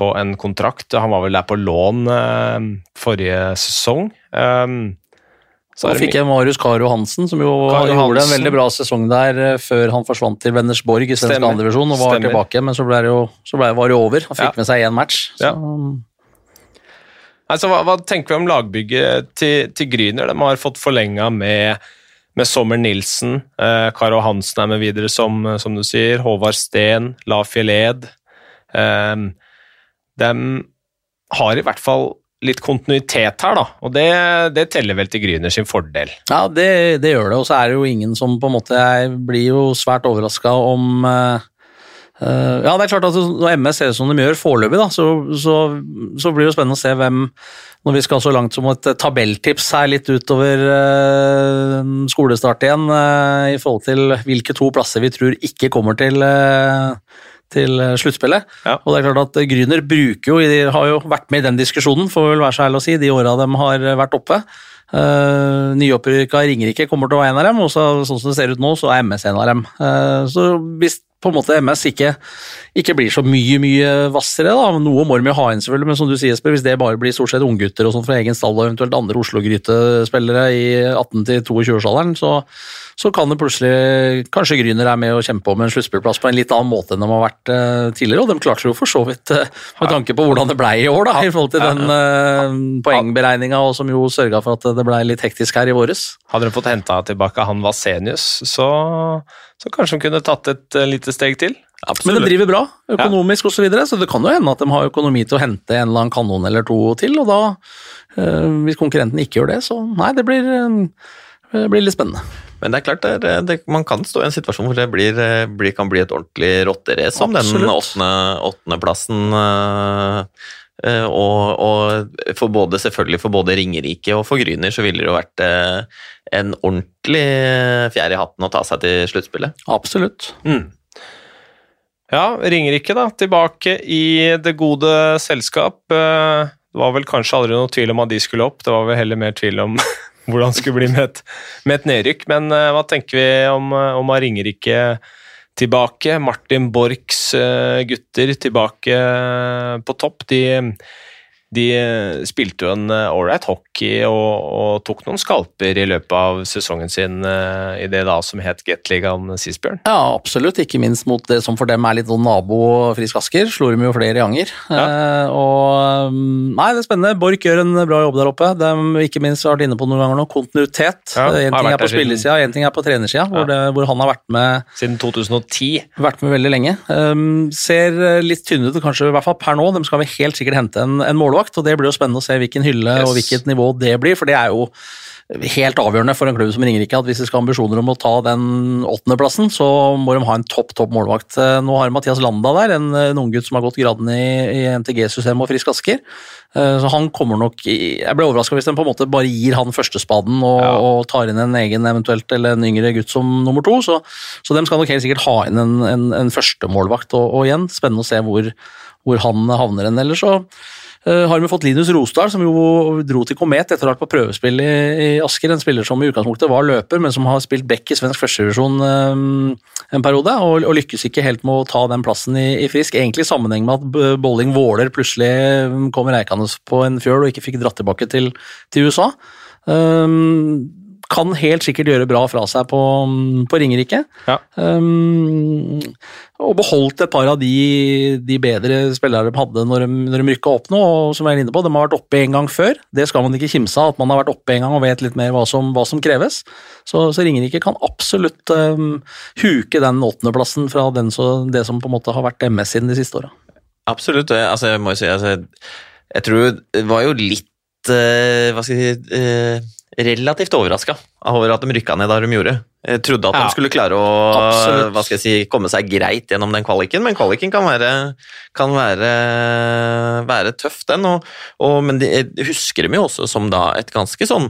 på en kontrakt. Han var vel der på lån eh, forrige sesong. Um, så fikk jeg Marius Caro Hansen, som jo Karo gjorde Hansen. en veldig bra sesong der eh, før han forsvant til Vennersborg i svensk andredivisjon og var Stemmer. tilbake, men så, ble det jo, så ble var det over. Han fikk ja. med seg én match. Så. Ja. Altså, hva, hva, tenker vi om lagbygget til, til Gryner? De har fått forlenga med, med, Sommer Nilsen. Eh, Karo Hansen er med videre, som, som du sier. Håvard Steen, La Fjelled. Eh, de har i hvert fall litt kontinuitet her, da. Og det, det teller vel til Gryner sin fordel. Ja, det, det gjør det. Og så er det jo ingen som på en måte Jeg blir jo svært overraska om Uh, ja, det er klart at Når MS ser ut som de gjør foreløpig, så, så, så, blir det jo spennende å se hvem Når vi skal så langt som et tabelltips her litt utover uh, skolestart igjen, i forhold til hvilke to plasser vi tror ikke kommer til, til sluttspillet. Ja. Og det er klart at Grüner bruker jo, de har jo vært med i den diskusjonen, får vel være så ærlig å si, de åra de har vært oppe. Uh, Nyopprykka Ringerike kommer til å være en av dem, og så, sånn som det ser ut nå, så er MS en av dem. Uh, så hvis på en måte MS ikke, ikke blir så mye mye hvassere. da, Noe må de jo ha inn, selvfølgelig, men som du sier, Jesper, hvis det bare blir stort sett unggutter og sånn fra egen stall og eventuelt andre Oslo-grytespillere i 18-22-årsalderen, så, så, kan det plutselig Kanskje Gryner er med å kjempe om en sluttspillplass på en litt annen måte enn de har vært uh, tidligere. Og de klarte jo for så vidt, uh, med tanke på hvordan det ble i år, da, i forhold til den uh, poengberegninga, som jo sørga for at det ble litt hektisk her i våres. Hadde de fått henta tilbake han Vasenius, så så kanskje de kunne tatt et lite steg til. Absolutt. Men de driver bra økonomisk ja. osv., så, videre, så det kan jo hende at de har økonomi til å hente en eller annen kanon eller to til. Og da, hvis konkurrenten ikke gjør det, så nei, det blir, uh, blir litt spennende. Men det er klart, det, det, man kan stå i en situasjon hvor det blir, blir, kan bli et ordentlig rotterace om den åttendeplassen. Åttende Eh, og, og, for både, selvfølgelig for både Ringerike og for Gryner så ville det jo vært eh, en ordentlig fjær i hatten å ta seg til sluttspillet. Absolutt. Mm. Ja, Ringerike, da. Tilbake i det gode selskap. Eh, det var vel kanskje aldri noe tvil om at de skulle opp, det var vel heller mer tvil om hvordan skulle bli med et, med et nedrykk. Men hva tenker vi om, om Ringerike? tilbake. Martin Borchs uh, gutter tilbake eh, på topp. De de eh, spilte jo en ålreit eh, hockey og, og, tok noen skalper i løpet av sesongen sin uh, i det da som het Gateligaen sist, Bjørn? Ja, absolutt. Ikke minst mot det som for dem er litt noen nabo Frisk Asker. Slo dem jo flere ganger. Ja. Eh, og mm, Nei, det er spennende. Borch gjør en bra jobb der oppe. De ikke minst har vært inne på noen ganger nå, kontinuitet. Ja, en ting er på spillersida, en ting er på trenersida, ja. hvor, hvor, han har vært med Siden 2010. Vært med veldig lenge. Um, ser litt tynne ut, kanskje i hvert fall per nå. De skal vi helt sikkert hente en, en målvakt målvakt, og det blir jo spennende å se hvilken hylle yes. og hvilket nivå det blir, for det er jo helt avgjørende for en klubb som Ringerike at hvis de skal ha ambisjoner om å ta den åttendeplassen, så må de ha en topp topp målvakt. Eh, nå har Mathias Landa der, en, en unggutt som har gått graden i, i MTG-systemet og Frisk Asker. Eh, så han kommer nok Jeg ble overraska hvis de på en måte bare gir han førstespaden og, ja. og, tar inn en egen eventuelt eller en yngre gutt som nummer to. Så, så de skal nok helt sikkert ha inn en, en, en førstemålvakt. Og, og igjen, spennende å se hvor, hvor han havner hen. Ellers så har vi fått Linus Rosdal, som jo dro til Komet etter å ha vært på prøvespill i, i, Asker. En spiller som i utgangspunktet var løper, men som har spilt back i svensk førstevisjon um, en periode, og, og, lykkes ikke helt med å ta den plassen i, i Frisk. Egentlig i sammenheng med at Bolling Våler plutselig kom reikende på en fjøl og ikke fikk dratt tilbake til, til USA. Um, kan helt sikkert gjøre bra fra seg på, på Ringerike. Ja. Um, og beholdt et par av de, de bedre spillere de hadde når de, når de rykka opp nå. og som jeg er inne på, De har vært oppe en gang før. Det skal man ikke kimse av, at man har vært oppe en gang og vet litt mer hva som, hva som kreves. Så, så Ringerike kan absolutt um, huke den åttendeplassen fra den, så, det som på en måte har vært MS siden de siste åra. Absolutt. Altså, jeg må jo si, altså, jeg tror det var jo litt uh, Hva skal jeg si uh, relativt overraska over at de rykka ned der de gjorde. Jeg trodde at ja, de skulle klare å hva skal jeg si, komme seg greit gjennom den kvaliken, men kvaliken kan være, kan være, være tøff, den. Og, og, men de, jeg husker dem jo også som da et ganske sånn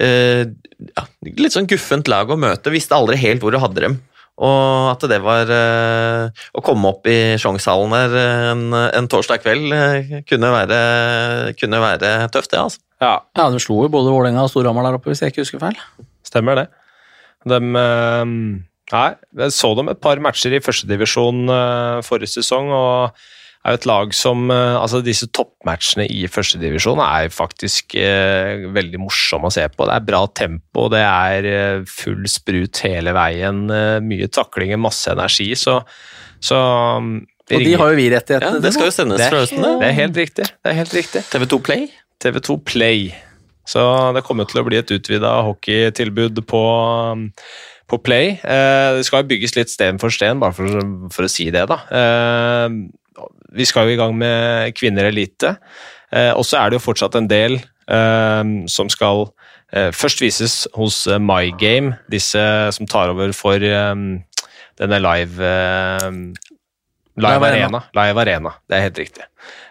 eh, ja, Litt sånn guffent lag å møte. Visste aldri helt hvor du hadde dem. Og at det var eh, Å komme opp i Sjongshallen der en, en, torsdag kveld eh, kunne være, kunne være tøft, det, altså. Ja. ja, du slo jo både Vålerenga og Storhamar der oppe, hvis jeg ikke husker feil. Stemmer det. De, eh, nei, jeg så dem et par matcher i førstedivisjon uh, forrige sesong, og er jo et lag som eh, Altså, disse toppmatchene i førstedivisjon er faktisk eh, veldig morsomme å se på. Det er bra tempo, det er uh, full sprut hele veien, mye taklinger, masse energi, så, så um, Og de har jo vi rettighetene. Ja, det skal jo sendes fra høsten, det. det er helt riktig. Det er helt riktig. TV2 Play. TV2 Play. Så det kommer til å bli et utvida hockeytilbud på, um, på Play. Eh, det skal bygges litt sten for sten, bare for, for å si det, da. Vi skal jo i gang med Kvinner elite, eh, og så er det jo fortsatt en del eh, som skal eh, først vises hos My MyGame, disse som tar over for denne live Live, Live Arena. Arena. Live Arena, det er helt riktig.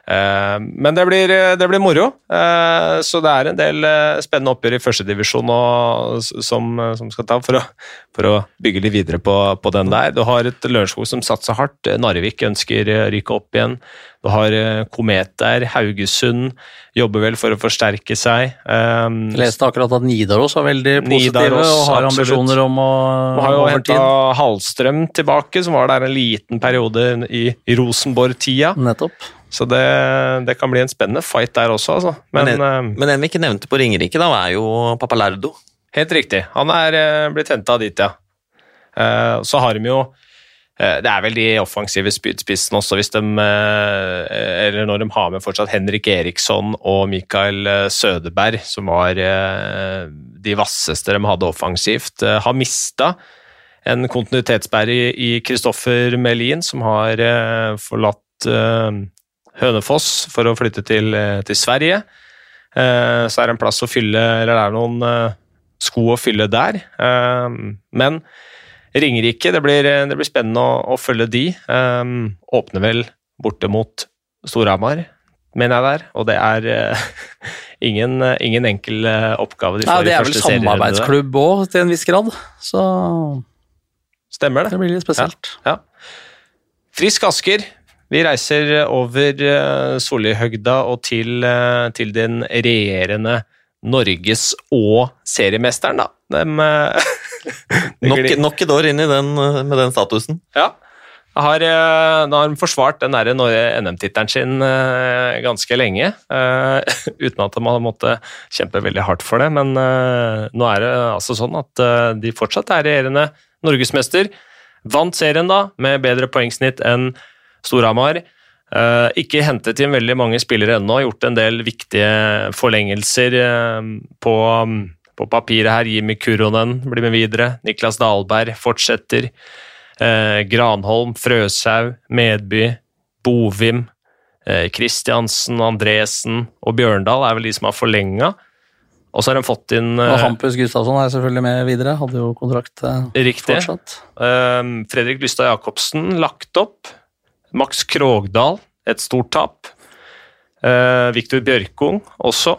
Eh, men det blir, det blir moro, eh, så det er en del eh, spennende oppgjør i førstedivisjon som, som skal ta for å, for å bygge litt videre på, på den der. Du har et Lørenskog som satser hardt. Eh, Narvik ønsker å rykke opp igjen. Du har eh, Komet der. Haugesund jobber vel for å forsterke seg. Eh, Jeg leste akkurat at Nidaros var veldig positive Nidaros, og har absolutt. ambisjoner om å Du har jo henta. Hallstrøm tilbake, som var der en liten periode i, i Rosenborg-tida. Nettopp. Så det, det kan bli en spennende fight der også, altså. Men, Men, en, men en vi ikke nevnte på Ringerike, da, er jo Papalardo. eh, helt riktig. Han er eh, blitt henta dit, ja. Eh, så har de jo eh, det er vel de offensive spydspissene også, hvis de eh, Eller når de har med fortsatt Henrik Eriksson og Mikael eh, Sødeberg, som var eh, de vasseste de hadde offensivt, eh, har mista en kontinuitetsbærer i Kristoffer Melin, som har eh, forlatt eh, Hønefoss for å flytte til, eh, til Sverige. Eh, så er det en plass å fylle, eller det er noen eh, sko å fylle der. Eh, men Ringerike, det blir, det blir spennende å, å følge de. Eh, åpner vel borte mot Storhamar, mener jeg der. Og det er eh, *laughs* ingen, ingen enkel eh, oppgave de Ja, får det er vel samarbeidsklubb òg, til en viss grad. Så Stemmer det. det blir litt spesielt. Ja. Frisk Asker. Vi reiser over eh, Solihøgda og til, eh, til den regjerende Norges- og seriemesteren, da. Eh, *laughs* Nok, nok et år inn i den, eh, med den statusen. Ja. Har, eh, nå har de forsvart den NM-tittelen sin eh, ganske lenge, eh, *laughs* uten at de har måttet kjempe veldig hardt for det. Men eh, nå er det altså sånn at eh, de fortsatt er regjerende norgesmester. Vant serien da, med bedre poengsnitt enn Storhamar. Eh, ikke hentet inn veldig mange spillere ennå, gjort en del viktige forlengelser eh, på, på papiret her. Jimmy Kuronen blir med videre. Niklas Dahlberg fortsetter. Eh, Granholm, Frøshaug, Medby, Bovim, Kristiansen, Andresen og Bjørndal er vel de som har forlenga. Og så har de fått inn Og Hampus Gustavsson er selvfølgelig med videre. Hadde jo kontrakt Riktig. fortsatt. Fredrik Lystad Jacobsen lagt opp. Max Krogdal, et stort tap. Eh, Viktor Bjørkung også.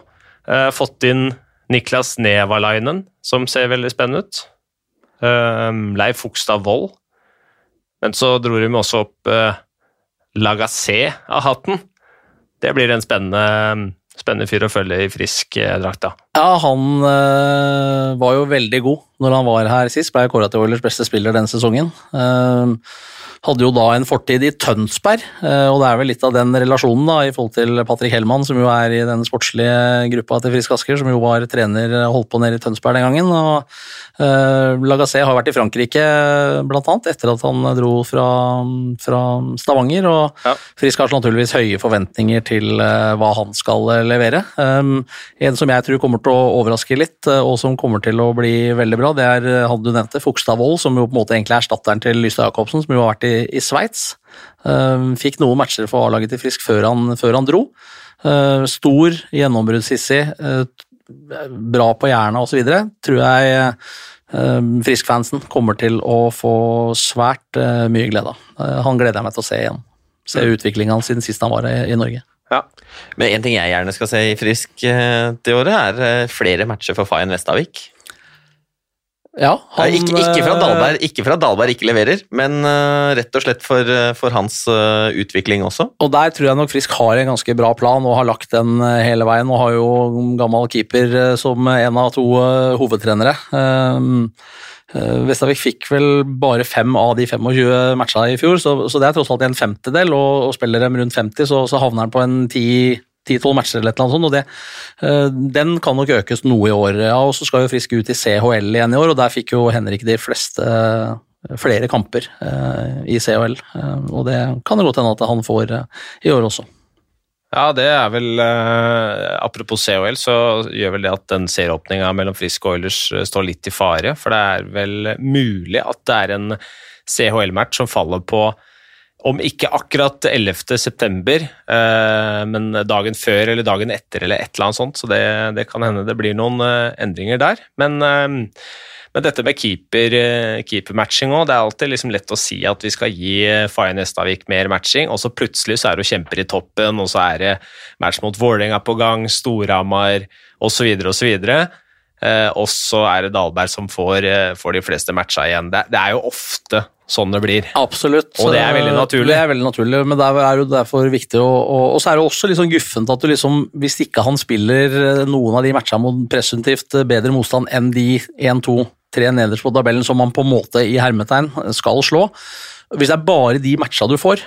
Eh, fått inn Niklas Nevalainen, som ser veldig spennende ut. Eh, Leif Fogstad Wold. Men så dro de også opp eh, Lagassé av hatten. Det blir en spennende, spennende fyr å følge i frisk eh, drakt, da. Ja, han eh, var jo veldig god når han var her sist. Ble kåra til Oilers beste spiller denne sesongen. Eh, hadde jo da en fortid i Tønsberg, eh, og det er vel litt av den relasjonen da, i forhold til Patrick Hellmann, som jo er i den sportslige gruppa til Frisk Asker, som jo var trener, og holdt på nede i Tønsberg den gangen. og uh, Lagassé har vært i Frankrike, blant annet, etter at han dro fra, fra Stavanger. og Ja. Frisk har naturligvis høye forventninger til uh, hva han skal eh, levere. Um, en som jeg tror kommer til å overraske litt, eh, og som kommer til å bli veldig bra, det er hadde du du det, Fogstad Wold, som jo på en måte egentlig er erstatteren til Lystad Jacobsen, som jo har vært i, i Sveits. Um, fikk noen matcher for A-laget til Frisk før han, før han dro. Uh, stor, gjennombruddshissig, uh, bra på jernet osv. Tror jeg Frisk-fansen kommer til å få svært mye glede av. Han gleder jeg meg til å se igjen. Se utviklingen hans siden sist han var i, Norge. Ja. Men en ting jeg gjerne skal se i Frisk det året, er eh, flere matcher for Fayen Vestavik. Ja, han, ikke, ikke, fra Dalberg, ikke fra Dalberg, ikke leverer, men uh, rett og slett for, for hans uh, utvikling også. Og Der tror jeg nok Frisk har en ganske bra plan og har lagt den hele veien. Og har jo gammel keeper som en av to hovedtrenere. Uh, Vestavik fikk vel bare fem av de 25 matcha i fjor, så, så det er tross alt en femtedel. Og, og spiller dem rundt 50, så, så havner han på en 10 10-12 matcher eller annet sånt, og det, uh, den kan nok økes noe i år. Ja, og så skal jo Frisk ut i CHL igjen i år, og der fikk jo Henrik de fleste uh, flere kamper uh, i CHL. og det kan det godt hende at han får i år også. Ja, det er vel Apropos CHL, så gjør vel det at den serieåpninga mellom Frisk og Oilers står litt i fare. For det er vel mulig at det er en CHL-match som faller på om ikke akkurat 11. september, eh, men dagen før eller dagen etter eller et eller annet sånt. Så det, det kan hende det blir noen eh, endringer der. Men, eh, men dette med keeper, keepermatching òg, det er alltid liksom lett å si at vi skal gi Faye Nestavik mer matching, og så plutselig så er hun kjemper i toppen, og så er det match mot Vålerenga på gang, Storhamar osv. osv. Og så er det Dahlberg som får, får de fleste matcha igjen. Det, det er jo ofte sånn det blir. Absolutt. Og det er veldig naturlig. Det er veldig naturlig, men det er jo derfor viktig å Og så er det også litt sånn guffent at du liksom, hvis ikke han spiller eh, noen av de matchene mot presumptivt eh, bedre motstand enn de 1, 2, 3 nederst på tabellen som man på en måte i hermetegn skal slå Hvis det er bare de matchene du får,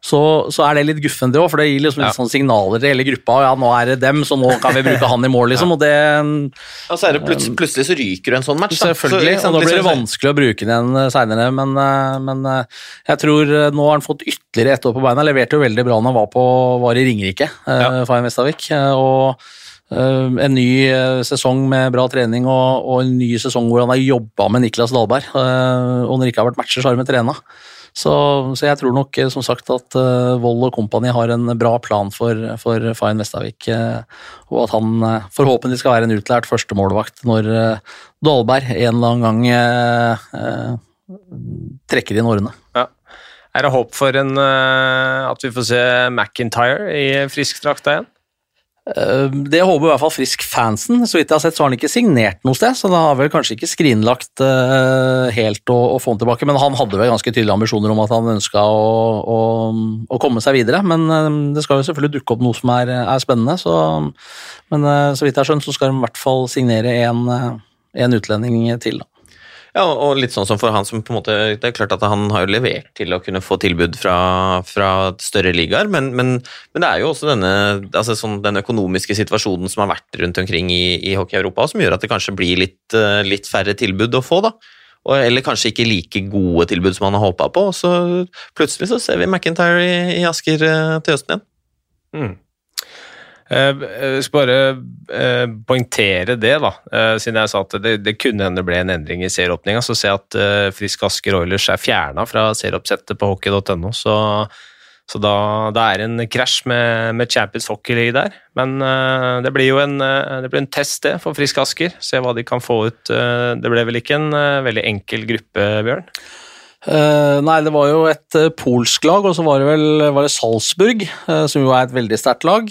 så, så, er det litt guffent, det òg, for det gir liksom ja. sånn signaler til hele gruppa. Ja, nå er det dem, så nå kan vi bruke han i mål, liksom. Og det ja, så er det plutselig, plutselig så ryker du en sånn match. Da. Selvfølgelig, så, og da blir det vanskelig å bruke den igjen eh, seinere. Men, eh, men, eh, jeg tror nå har han fått ytterligere ett år på beina. Leverte jo veldig bra når han var, på, var i Ringerike, ja. Fayen Vestavik. Og en ny sesong med bra trening og, og en ny sesong hvor han har jobba med Niklas Dahlberg. og når det ikke har vært matcher, så har de trena. Så, så, jeg tror nok som sagt at Vold og kompani har en bra plan for, for Fayen Vestavik. Og at han forhåpentlig skal være en utlært førstemålvakt når Dahlberg en eller annen gang trekker inn årene. Ja. Er det håp for en, at vi får se McIntyre i frisk drakt igjen? Eh, det håper i hvert fall Frisk-fansen. Så vidt jeg har sett, så har han ikke signert noe sted, så han har vel kanskje ikke skrinlagt uh, helt å, å, få han tilbake. Men han hadde vel ganske tydelige ambisjoner om at han ønska å, å, å, komme seg videre. Men uh, det skal jo selvfølgelig dukke opp noe som er, er spennende. Så, men så vidt jeg har skjønt, så skal de i hvert fall signere en, en utlending til. da. Ja, og litt sånn som for han som på en måte Det er klart at han har jo levert til å kunne få tilbud fra, fra større ligaer, men, men, men, det er jo også denne altså sånn, den økonomiske situasjonen som har vært rundt omkring i, i Hockey-Europa, som gjør at det kanskje blir litt, eh, litt færre tilbud å få, da. Og, eller kanskje ikke like gode tilbud som han har håpa på. og Så plutselig så ser vi McIntyre i, i Asker eh, til høsten igjen. Mm. Eh, jeg skal bare eh, poengtere det, da. Eh, siden jeg sa at det, det kunne hende det ble en endring i serieåpninga. Så ser jeg at Frisk Asker Oilers er fjerna fra serieoppsettet på hockey.no. Så, så da, da, er det en krasj med, med, Champions Hockey League der. Men det blir jo en, det blir en test, det, for Frisk Asker. Se hva de kan få ut. det ble vel ikke en veldig enkel gruppe, Bjørn? Uh, nei, det var jo et uh, polsk lag, og så var det vel var det Salzburg, uh, som jo er et veldig sterkt lag.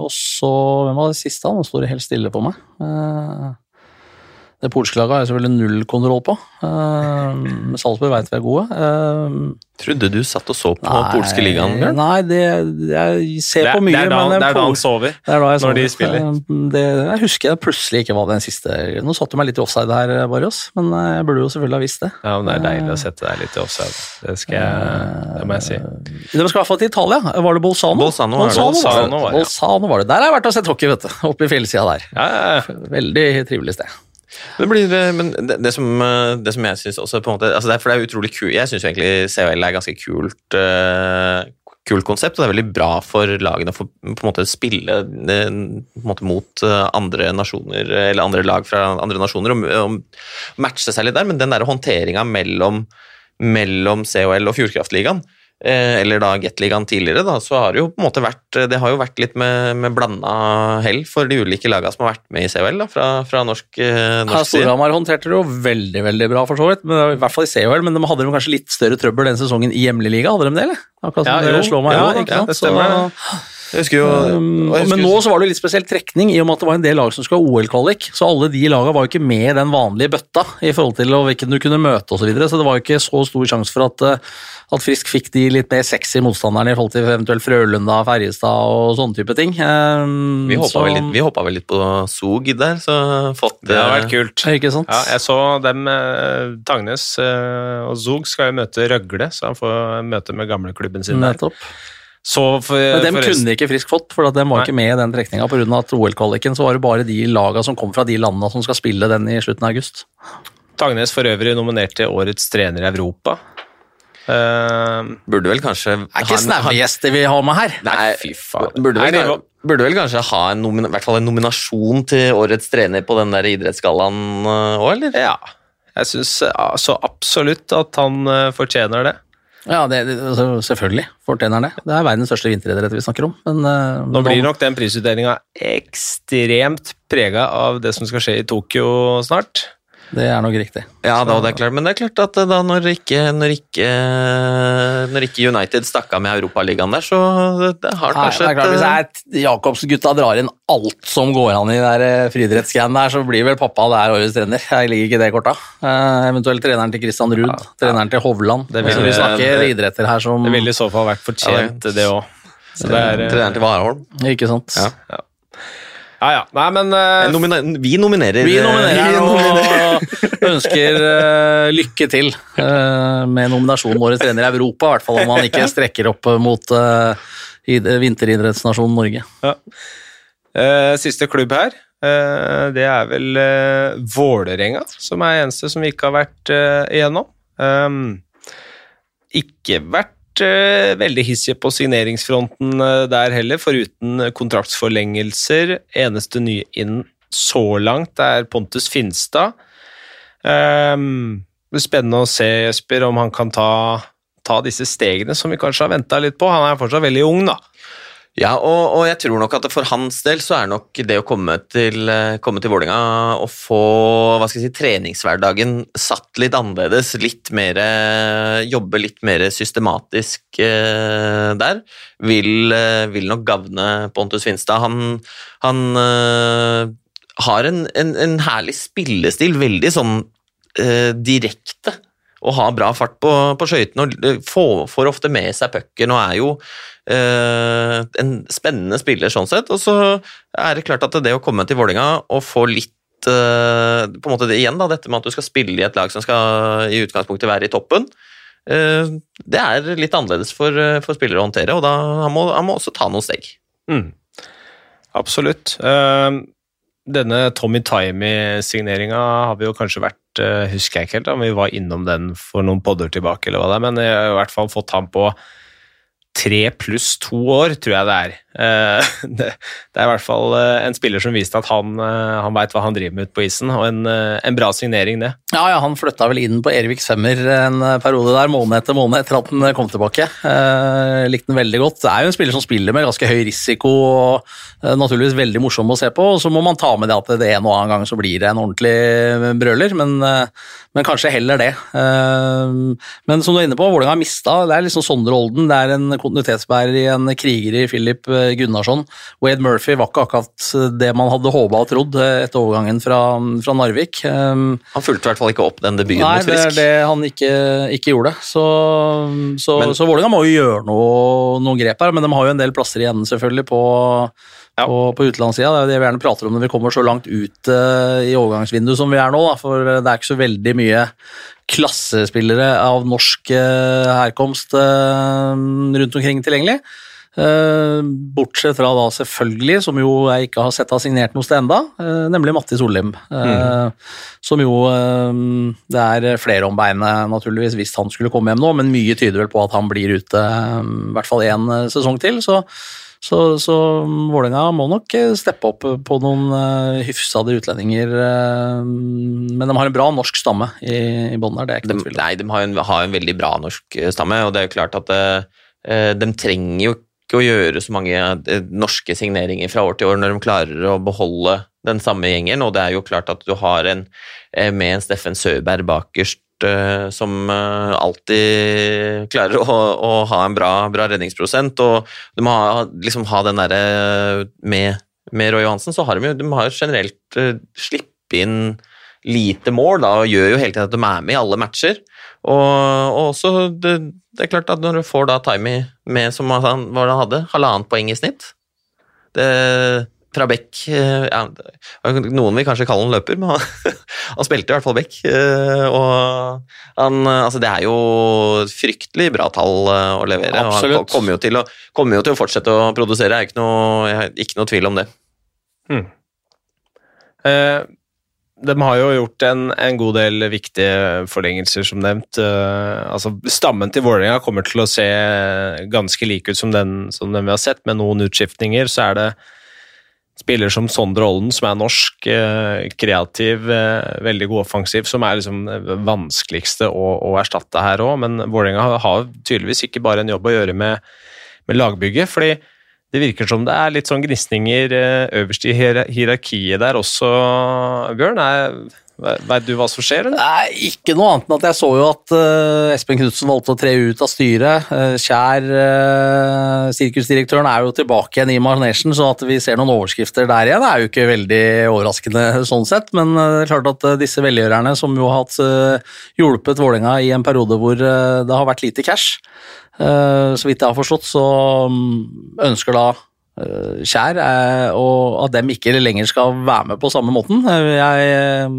og så Hvem var det siste? Nå står det helt stille på meg. Det polske laget har jeg selvfølgelig null kontroll på. Uh, Salzburg veit vi er gode. Uh, Trodde du satt og så på nei, polske ligaen? Bjørn? Nei, det, jeg ser det, på mye. Det er da, men det er da han sover, når de spiller. Det, jeg husker jeg plutselig ikke var den siste Nå satte du meg litt i offside her, Barrios, men eh, jeg burde jo selvfølgelig ha visst det. Ja, men Det er deilig å sette deg litt i offside. Det, skal jeg, det må jeg si. Det skal i hvert fall til Italia. Var det Bolzano? Bolzano, Bolzano, Bolzano, var, det. Bolzano var det. Der har jeg vært og sett hockey, vet du. Oppe i fjellsida der. Ja, ja. Veldig trivelig sted. Det blir, eh, men det, det, som, eh, det som, jeg syns også på en måte, altså det, er, for det er utrolig kult Jeg syns egentlig CHL er ganske kult, uh, kult konsept, og det er veldig bra for lagene å få på en måte spille en måte mot andre nasjoner, eller andre lag fra andre nasjoner, og, og matche seg litt der, men den der håndteringa mellom, mellom CHL og Fjordkraftligaen Eh, eller da Gateligaen tidligere, da, så har det jo på en måte vært Det har jo vært litt med, med blanda hell for de ulike lagene som har vært med i CHL, da, fra, fra norsk, eh, norsk ja, Storhamar håndterte det jo veldig veldig bra, for så vidt, men, i hvert fall i CHL, men de hadde jo kanskje litt større trøbbel den sesongen i hjemlig liga, hadde de det, eller? Akkurat som ja, jo, slår meg, ja, jo, ikke sant? Ja, det stemmer. Så, jo jeg men nå så var det litt spesiell trekning, i og med at det var en del lag som skulle ha OL-kvalik. Så alle de lagene var jo ikke med i den vanlige bøtta i forhold til hvilken du kunne møte osv. Så, videre. så det var jo ikke så stor sjanse for at, eh, at Frisk fikk de litt mer sexy motstanderne i forhold til eventuelt Frølunda, Ferjestad og sånne type ting. Um, Vi hoppa så- vel, litt- vi hoppa vel litt på Zog der, så fått Det har eh, vært kult. Ikke sant? Ja, jeg så dem, eh, Tangnes eh, og Zog skal jo møte Røgle, så han får møte med gamleklubben sin der. Så for, Men dem forresten- kunne ikke Frisk fått, for at dem var Nei. ikke med i den trekninga. Pga. at OL-kvaliken så var det bare de laga som kom fra de landene som skal spille den i slutten av august. Tangnes for øvrig nominert til årets trener i Europa. Uh, Burde vel kanskje Det er ikke snaue gjester vi har med her. Nei, fy faen. Burde vel, Nei, burde vel kanskje ha en, nomin, hvert fall en nominasjon til årets trener på den der idrettsgallaen òg, eller? ja. Jeg syns så absolutt at han eh, fortjener det. Ja, det, det, altså, selvfølgelig fortjener det. Det er verdens største vinteridrett vi snakker om. Men, uh, Nå blir nok den prisutdelinga ekstremt prega av det som skal skje i Tokyo snart. Det er nok riktig. Ja, da, det er klart, men det er klart at da når ikke, når ikke, når ikke United stakk av med Europaligaen der, så det har Nei, kanskje det er klart, Hvis et, jeg- Jakobsen-gutta drar inn alt som går an i der eh, friidrettsgreiene der, så blir vel pappa der årets trener. Jeg liker ikke det korta. Eh, eventuelt treneren til Christian Ruud, treneren til Hovland. Det Det vil- vi snakker idretter her som Det ville i så fall vært fortjent, Ja, det òg. Så det er eh, treneren til Warholm. Ikke sant? Ja. Ja ja. Nei, men eh, Nomina vi nominerer Vi eh, nominerer vi nominerer- og *laughs* ønsker eh, lykke til eh, med nominasjonen Årets trener i Europa, i hvert fall om man ikke *laughs* strekker opp mot uh, vinteridrettsnasjonen Norge. eh, siste klubb her, eh, det er vel uh, Vålerenga, som er eneste som vi ikke har vært eh, igjennom. Um, ikke vært eh, veldig hissige på signeringsfronten eh, der heller, foruten kontraktsforlengelser. Eneste nye inn så langt er Pontus Finstad. Um, spennende å se, Jesper, om han kan ta, ta disse stegene som vi kanskje har venta litt på. Han er fortsatt veldig ung, da. Ja, og, og jeg tror nok at for hans del så er nok det å komme til, eh, komme til Vålinga og få hva skal jeg si, treningshverdagen satt litt annerledes, litt mer, eh, jobbe litt mer systematisk eh, der, vil, eh, vil nok gagne Pontus Finstad. Han, han eh, har en, en, en herlig spillestil, veldig sånn eh, direkte og har bra fart på, på skøytene og får, får ofte med seg pucken og er jo en spennende spiller sånn sett. Og så er det klart at det å komme til Vålinga og få litt eh, på en måte det igjen, da, dette med at du skal spille i et lag som skal i utgangspunktet være i toppen, eh, det er litt annerledes for, eh, for spillere å håndtere, og da han må han må også ta noen steg. Mm. Absolutt. Denne Tommy Timey-signeringa har vi jo kanskje vært Husker jeg ikke helt om vi var innom den for noen podder tilbake, eller hva det er, men jeg har i hvert fall fått ham på tre pluss to år, tror jeg det er. *laughs* Uh, det, er i hvert fall uh, en spiller som viste at han, uh, han veit hva han driver med ute på isen, og en, en bra signering, det. Ja, ja, han flytta vel inn på Ervik Femmer en periode der, måned etter måned etter at han kom tilbake. Eh, likte den veldig godt. Det er jo en spiller som spiller med ganske høy risiko og eh, naturligvis veldig morsom å se på. Og så må man ta med det at det en og annen gang så blir det en ordentlig brøler, men, eh, men kanskje heller det. Eh, men som du er inne på, Vålerenga har mista Det er liksom Sondre Olden, det er en kontinuitetsbærer i en kriger i Philip eh, Gunnarsson. Wade Murphy var ikke akkurat det man hadde håpa og trodd eh, etter overgangen fra, fra Narvik. Eh, Han fulgte i hvert fall ikke opp den debuten Nei, mot det er det han ikke, ikke gjorde. Så, så, Men- så Vålerenga må jo gjøre noe, noen grep her, men de har jo en del plasser igjen selvfølgelig på, Ja. på, på utenlandssida. Det er jo det vi gjerne prater om når vi kommer så langt ut uh, i overgangsvinduet som vi er nå, da, for det er ikke så veldig mye klassespillere av norsk eh, herkomst eh, rundt omkring tilgjengelig. Eh, bortsett fra da selvfølgelig, som jo jeg ikke har sett har signert noe sted enda, nemlig Matti Solheim. Mm. Som jo Det er flere om beinet, naturligvis, hvis han skulle komme hjem nå, men mye tyder vel på at han blir ute i hvert fall én sesong til. Så, så, så Vålerenga må nok eh, steppe opp på noen uh, hyfsede utlendinger. Uh, men de har en bra norsk stamme i, i bånn der, det er ikke noe tvil om. nei, de har, en, har en veldig bra norsk eh, stamme, og det er jo klart at uh, de trenger jo ikke å gjøre så mange eh, norske signeringer fra år til år når de klarer å beholde den samme gjengen, og det er jo klart at du har en eh, med en Steffen Søberg bakerst som uh, alltid klarer å, å, ha en bra, bra redningsprosent. Og de må ha, liksom ha den derre med, med, Roy Johansen, så har de jo de har generelt sluppet inn lite mål, da, og gjør jo hele tiden at de er med i alle matcher. Og, og også det, det, er klart at når du får da Timey med som han, han hadde, halvannet poeng i snitt det fra Beck eh, ja, Noen vil kanskje kalle han løper, men han, *laughs* han spilte i hvert fall Beck. Eh, og han, altså det er jo fryktelig bra tall eh, å levere. Absolutt. Og han kommer jo, til å, kommer jo til å fortsette å produsere, det er ikke noe, ikke noe tvil om det. Hmm. Eh, de har jo gjort en, en, god del viktige forlengelser, som nevnt. Eh, altså, stammen til Vålerenga kommer til å se ganske lik ut som den, som den vi har sett, med noen utskiftninger. Så er det spiller som Sondre Olden, som er norsk, eh, kreativ, eh, veldig god offensiv, som er liksom det vanskeligste å, å erstatte her òg. Men Vålerenga har tydeligvis ikke bare en jobb å gjøre med, med lagbygget. fordi det virker som det er litt sånn gnisninger eh, øverst i hierarkiet der også, Bjørn. Er, Veit du hva som skjer? Eller? Nei, Ikke noe annet enn at jeg så jo at uh, Espen Knutsen valgte å tre ut av styret. Uh, Kjær, uh, sirkusdirektøren, er jo tilbake igjen i manesjen, så at vi ser noen overskrifter der igjen, er jo ikke veldig overraskende sånn sett. Men det er klart at disse velgjørerne, som jo har hatt hjulpet Vålerenga i en periode hvor det har vært lite cash, så vidt jeg har forstått, så um, ønsker da Kjær, eh, og at dem ikke lenger skal være med på samme måten. Eh, jeg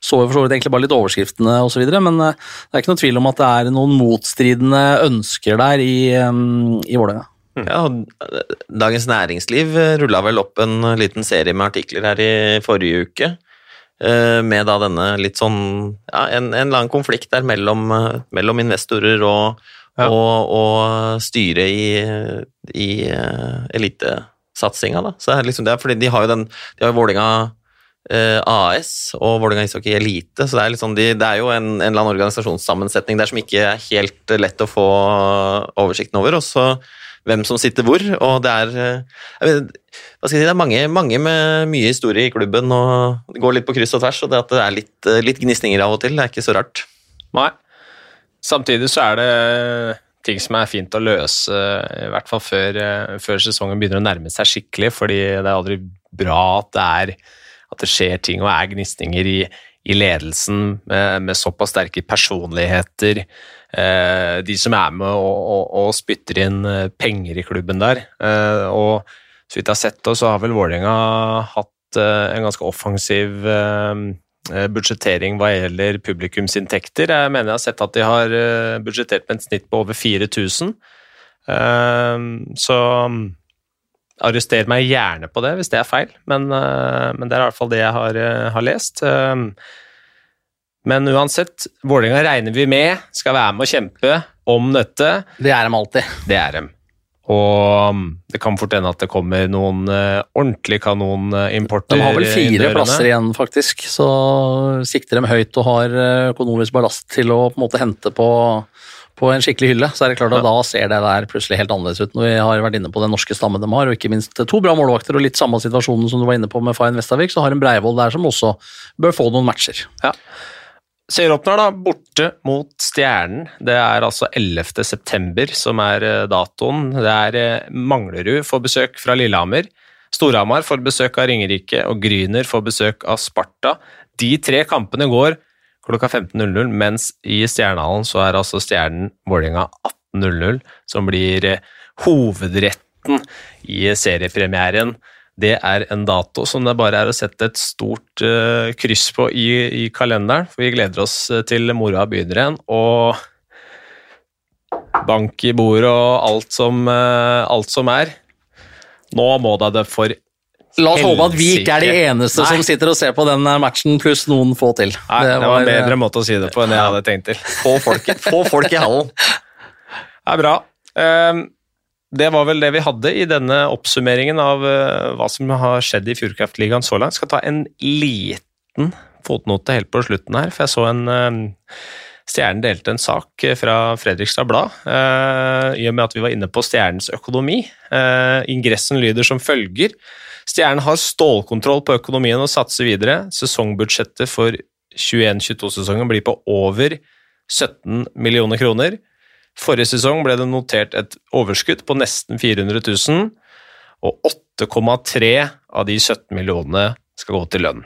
så jo for så vidt egentlig bare litt overskriftene osv., men det er ikke noe tvil om at det er noen motstridende ønsker der i, i Vålerenga. Mm. Ja, Dagens Næringsliv rulla vel opp en liten serie med artikler her i forrige uke. Med da denne litt sånn ja, en, en eller konflikt der mellom, mellom investorer og, ja. og, og styre i, i uh, elitesatsinga. Da. Så det er liksom det, fordi de har jo den De har jo Vålinga uh, AS og Vålinga ishockey elite, så det er, liksom de, det er jo en, en, eller annen organisasjonssammensetning der som ikke er helt lett å få oversikten over. og så hvem som sitter hvor, og det er vet, skal jeg si, det er mange, mange, med mye historie i klubben, og det går litt på kryss og tvers, og det at det er litt, litt gnisninger av og til, det er ikke så rart. Nei. Samtidig så er det ting som er fint å løse, i hvert fall før, før sesongen begynner å nærme seg skikkelig, fordi det er aldri bra at det, er, at det skjer ting og er gnisninger i, i ledelsen med, med, såpass sterke personligheter. Eh, de som er med og, og, og, spytter inn eh, penger i klubben der. Eh, og så vidt jeg har sett, så har vel Vålerenga hatt eh, en ganske offensiv eh, Eh, budsjettering hva gjelder publikumsinntekter. Jeg mener jeg har sett at de har eh, budsjettert med et snitt på over 4000. Eh, så arrester meg gjerne på det hvis det er feil, men, men det er i hvert fall det jeg har, har lest. Men uansett, Vålerenga regner vi med skal være med å kjempe om dette. Det er dem alltid. Det er de. Og um, det kan fort hende at det kommer noen uh, ordentlig kanonimporter. De har vel fire plasser igjen, faktisk, så sikter de høyt og har uh, økonomisk ballast til å på en måte hente på, på en skikkelig hylle. Så er det klart at ja. da ser det der plutselig helt annerledes ut. Når vi har vært inne på den norske stammen de har, og ikke minst to bra målvakter og litt samme situasjonen som du var inne på med Fayen Vestavik, så har en Breivoll der som også bør få noen matcher. Ja. Serieåpner da, borte mot Stjernen. Det er altså 11. september som er eh, datoen. Det er eh, Manglerud får besøk fra Lillehammer. Storhamar får besøk av Ringerike, og Gryner får besøk av Sparta. De tre kampene går klokka 15.00, mens i Stjernehallen så er altså Stjernen Vålerenga 18.00, som blir eh, hovedretten i seriepremieren det er en dato som det bare er å sette et stort uh, kryss på i, i, kalenderen. For vi gleder oss eh, til moroa begynner igjen, og bank i bordet og alt som, uh, alt som er. Nå må da det for La oss håpe at vi ikke er de eneste Nei. som sitter og ser på den matchen, pluss noen få til. Nei, det, var, det var en bedre måte å si det på enn jeg hadde tenkt til. Få folk, få folk i hallen. *laughs* Det er bra. Um, det var vel det vi hadde i denne oppsummeringen av uh, hva som har skjedd i Fjordkraftligaen så langt. Jeg skal ta en liten fotnote helt på slutten her, for jeg så en uh, Stjernen delte en sak fra Fredrikstad Blad, i og med at vi var inne på Stjernens økonomi. ingressen lyder som følger. Stjernen har stålkontroll på økonomien og satser videre. Sesongbudsjettet for 21-22-sesongen blir på over 17 millioner kroner. Forrige sesong ble det notert et overskudd på nesten 400 000, og 8,3 av de 17 millionene skal gå til lønn.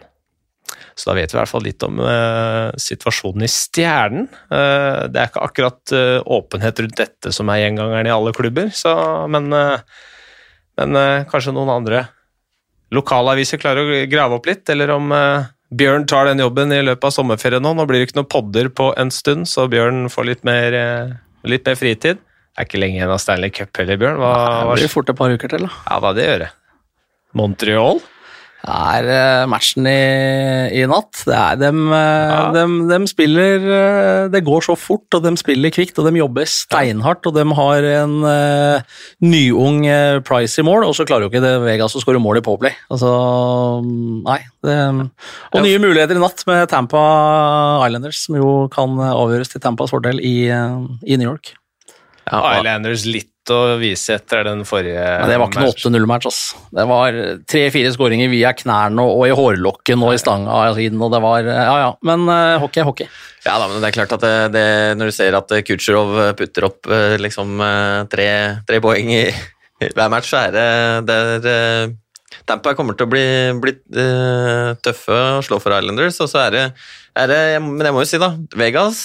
Så da vet vi i hvert fall litt om eh, situasjonen i Stjernen. Eh, det er ikke akkurat eh, åpenhet rundt dette som er gjengangeren i alle klubber, så, men, men kanskje noen andre lokalaviser klarer å grave opp litt, eller om Bjørn tar den jobben i løpet av sommerferien nå. Nå blir det ikke noen podder på en stund, så Bjørn får litt mer, litt mer fritid. Det er ikke lenge igjen av Stanley Cup heller, Bjørn. Hva, det blir fort et par uker til, da. Ja, da det gjør det. Montreal? Det er uh, matchen i, i, natt. Det er dem, uh, ja. dem, dem spiller uh, Det går så fort, og de spiller kvikt, og de jobber steinhardt. Og de har en nyung Price i mål, og så klarer jo ikke det Vegas å skåre mål i Poplay. Altså, nei. Det, og nye muligheter i natt med Tampa Islanders, som jo kan avgjøres til Tampas fordel i, i New York. Ja, Islanders litt å vise etter den forrige Men Det var ikke noe 8-0-match. Altså. Det var tre-fire skåringer via knærne og, og, i hårlokken og i stanga og det var Ja ja, men uh, hockey er hockey. Ja da, men det er klart at det, det, når du ser at Kutsjerov putter opp uh, liksom uh, tre, tre, poeng i, hver match, så er det, det er, Tampa kommer til å bli, bli tøffe å slå for Islanders, og så er det, er det Men jeg må jo si, da, Vegas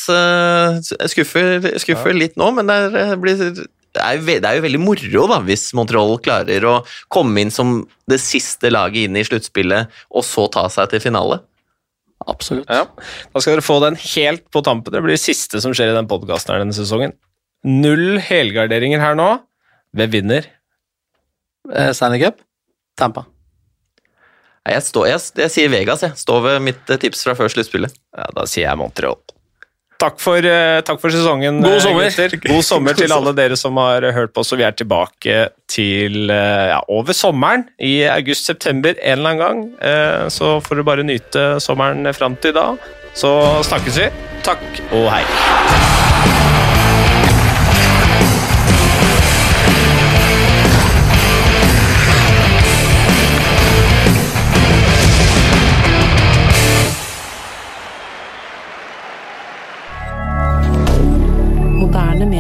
skuffer, skuffer ja. litt nå, men det blir det er, jo, det er, jo, veldig moro da, hvis Montreal klarer å komme inn som det siste laget inn i sluttspillet, og så ta seg til finale. Absolutt. Ja. Da skal dere få den helt på tampen. Det blir det siste som skjer i den podkasten denne sesongen. Null helgarderinger her nå. Hvem vinner? Eh, Stanley Cup? Tampa. Jeg, står, jeg, jeg, sier Vegas. Jeg står ved mitt eh, tips fra før sluttspillet. Ja, da sier jeg Montreal. Takk for, eh, takk for, sesongen, God eh, sommer. gutter. God sommer til alle dere som har hørt på oss. Vi er tilbake til eh, ja, over sommeren, i august-september en eller annen gang. Så får du bare nyte sommeren fram til da. Så snakkes vi. Takk og hei.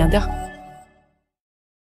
rien.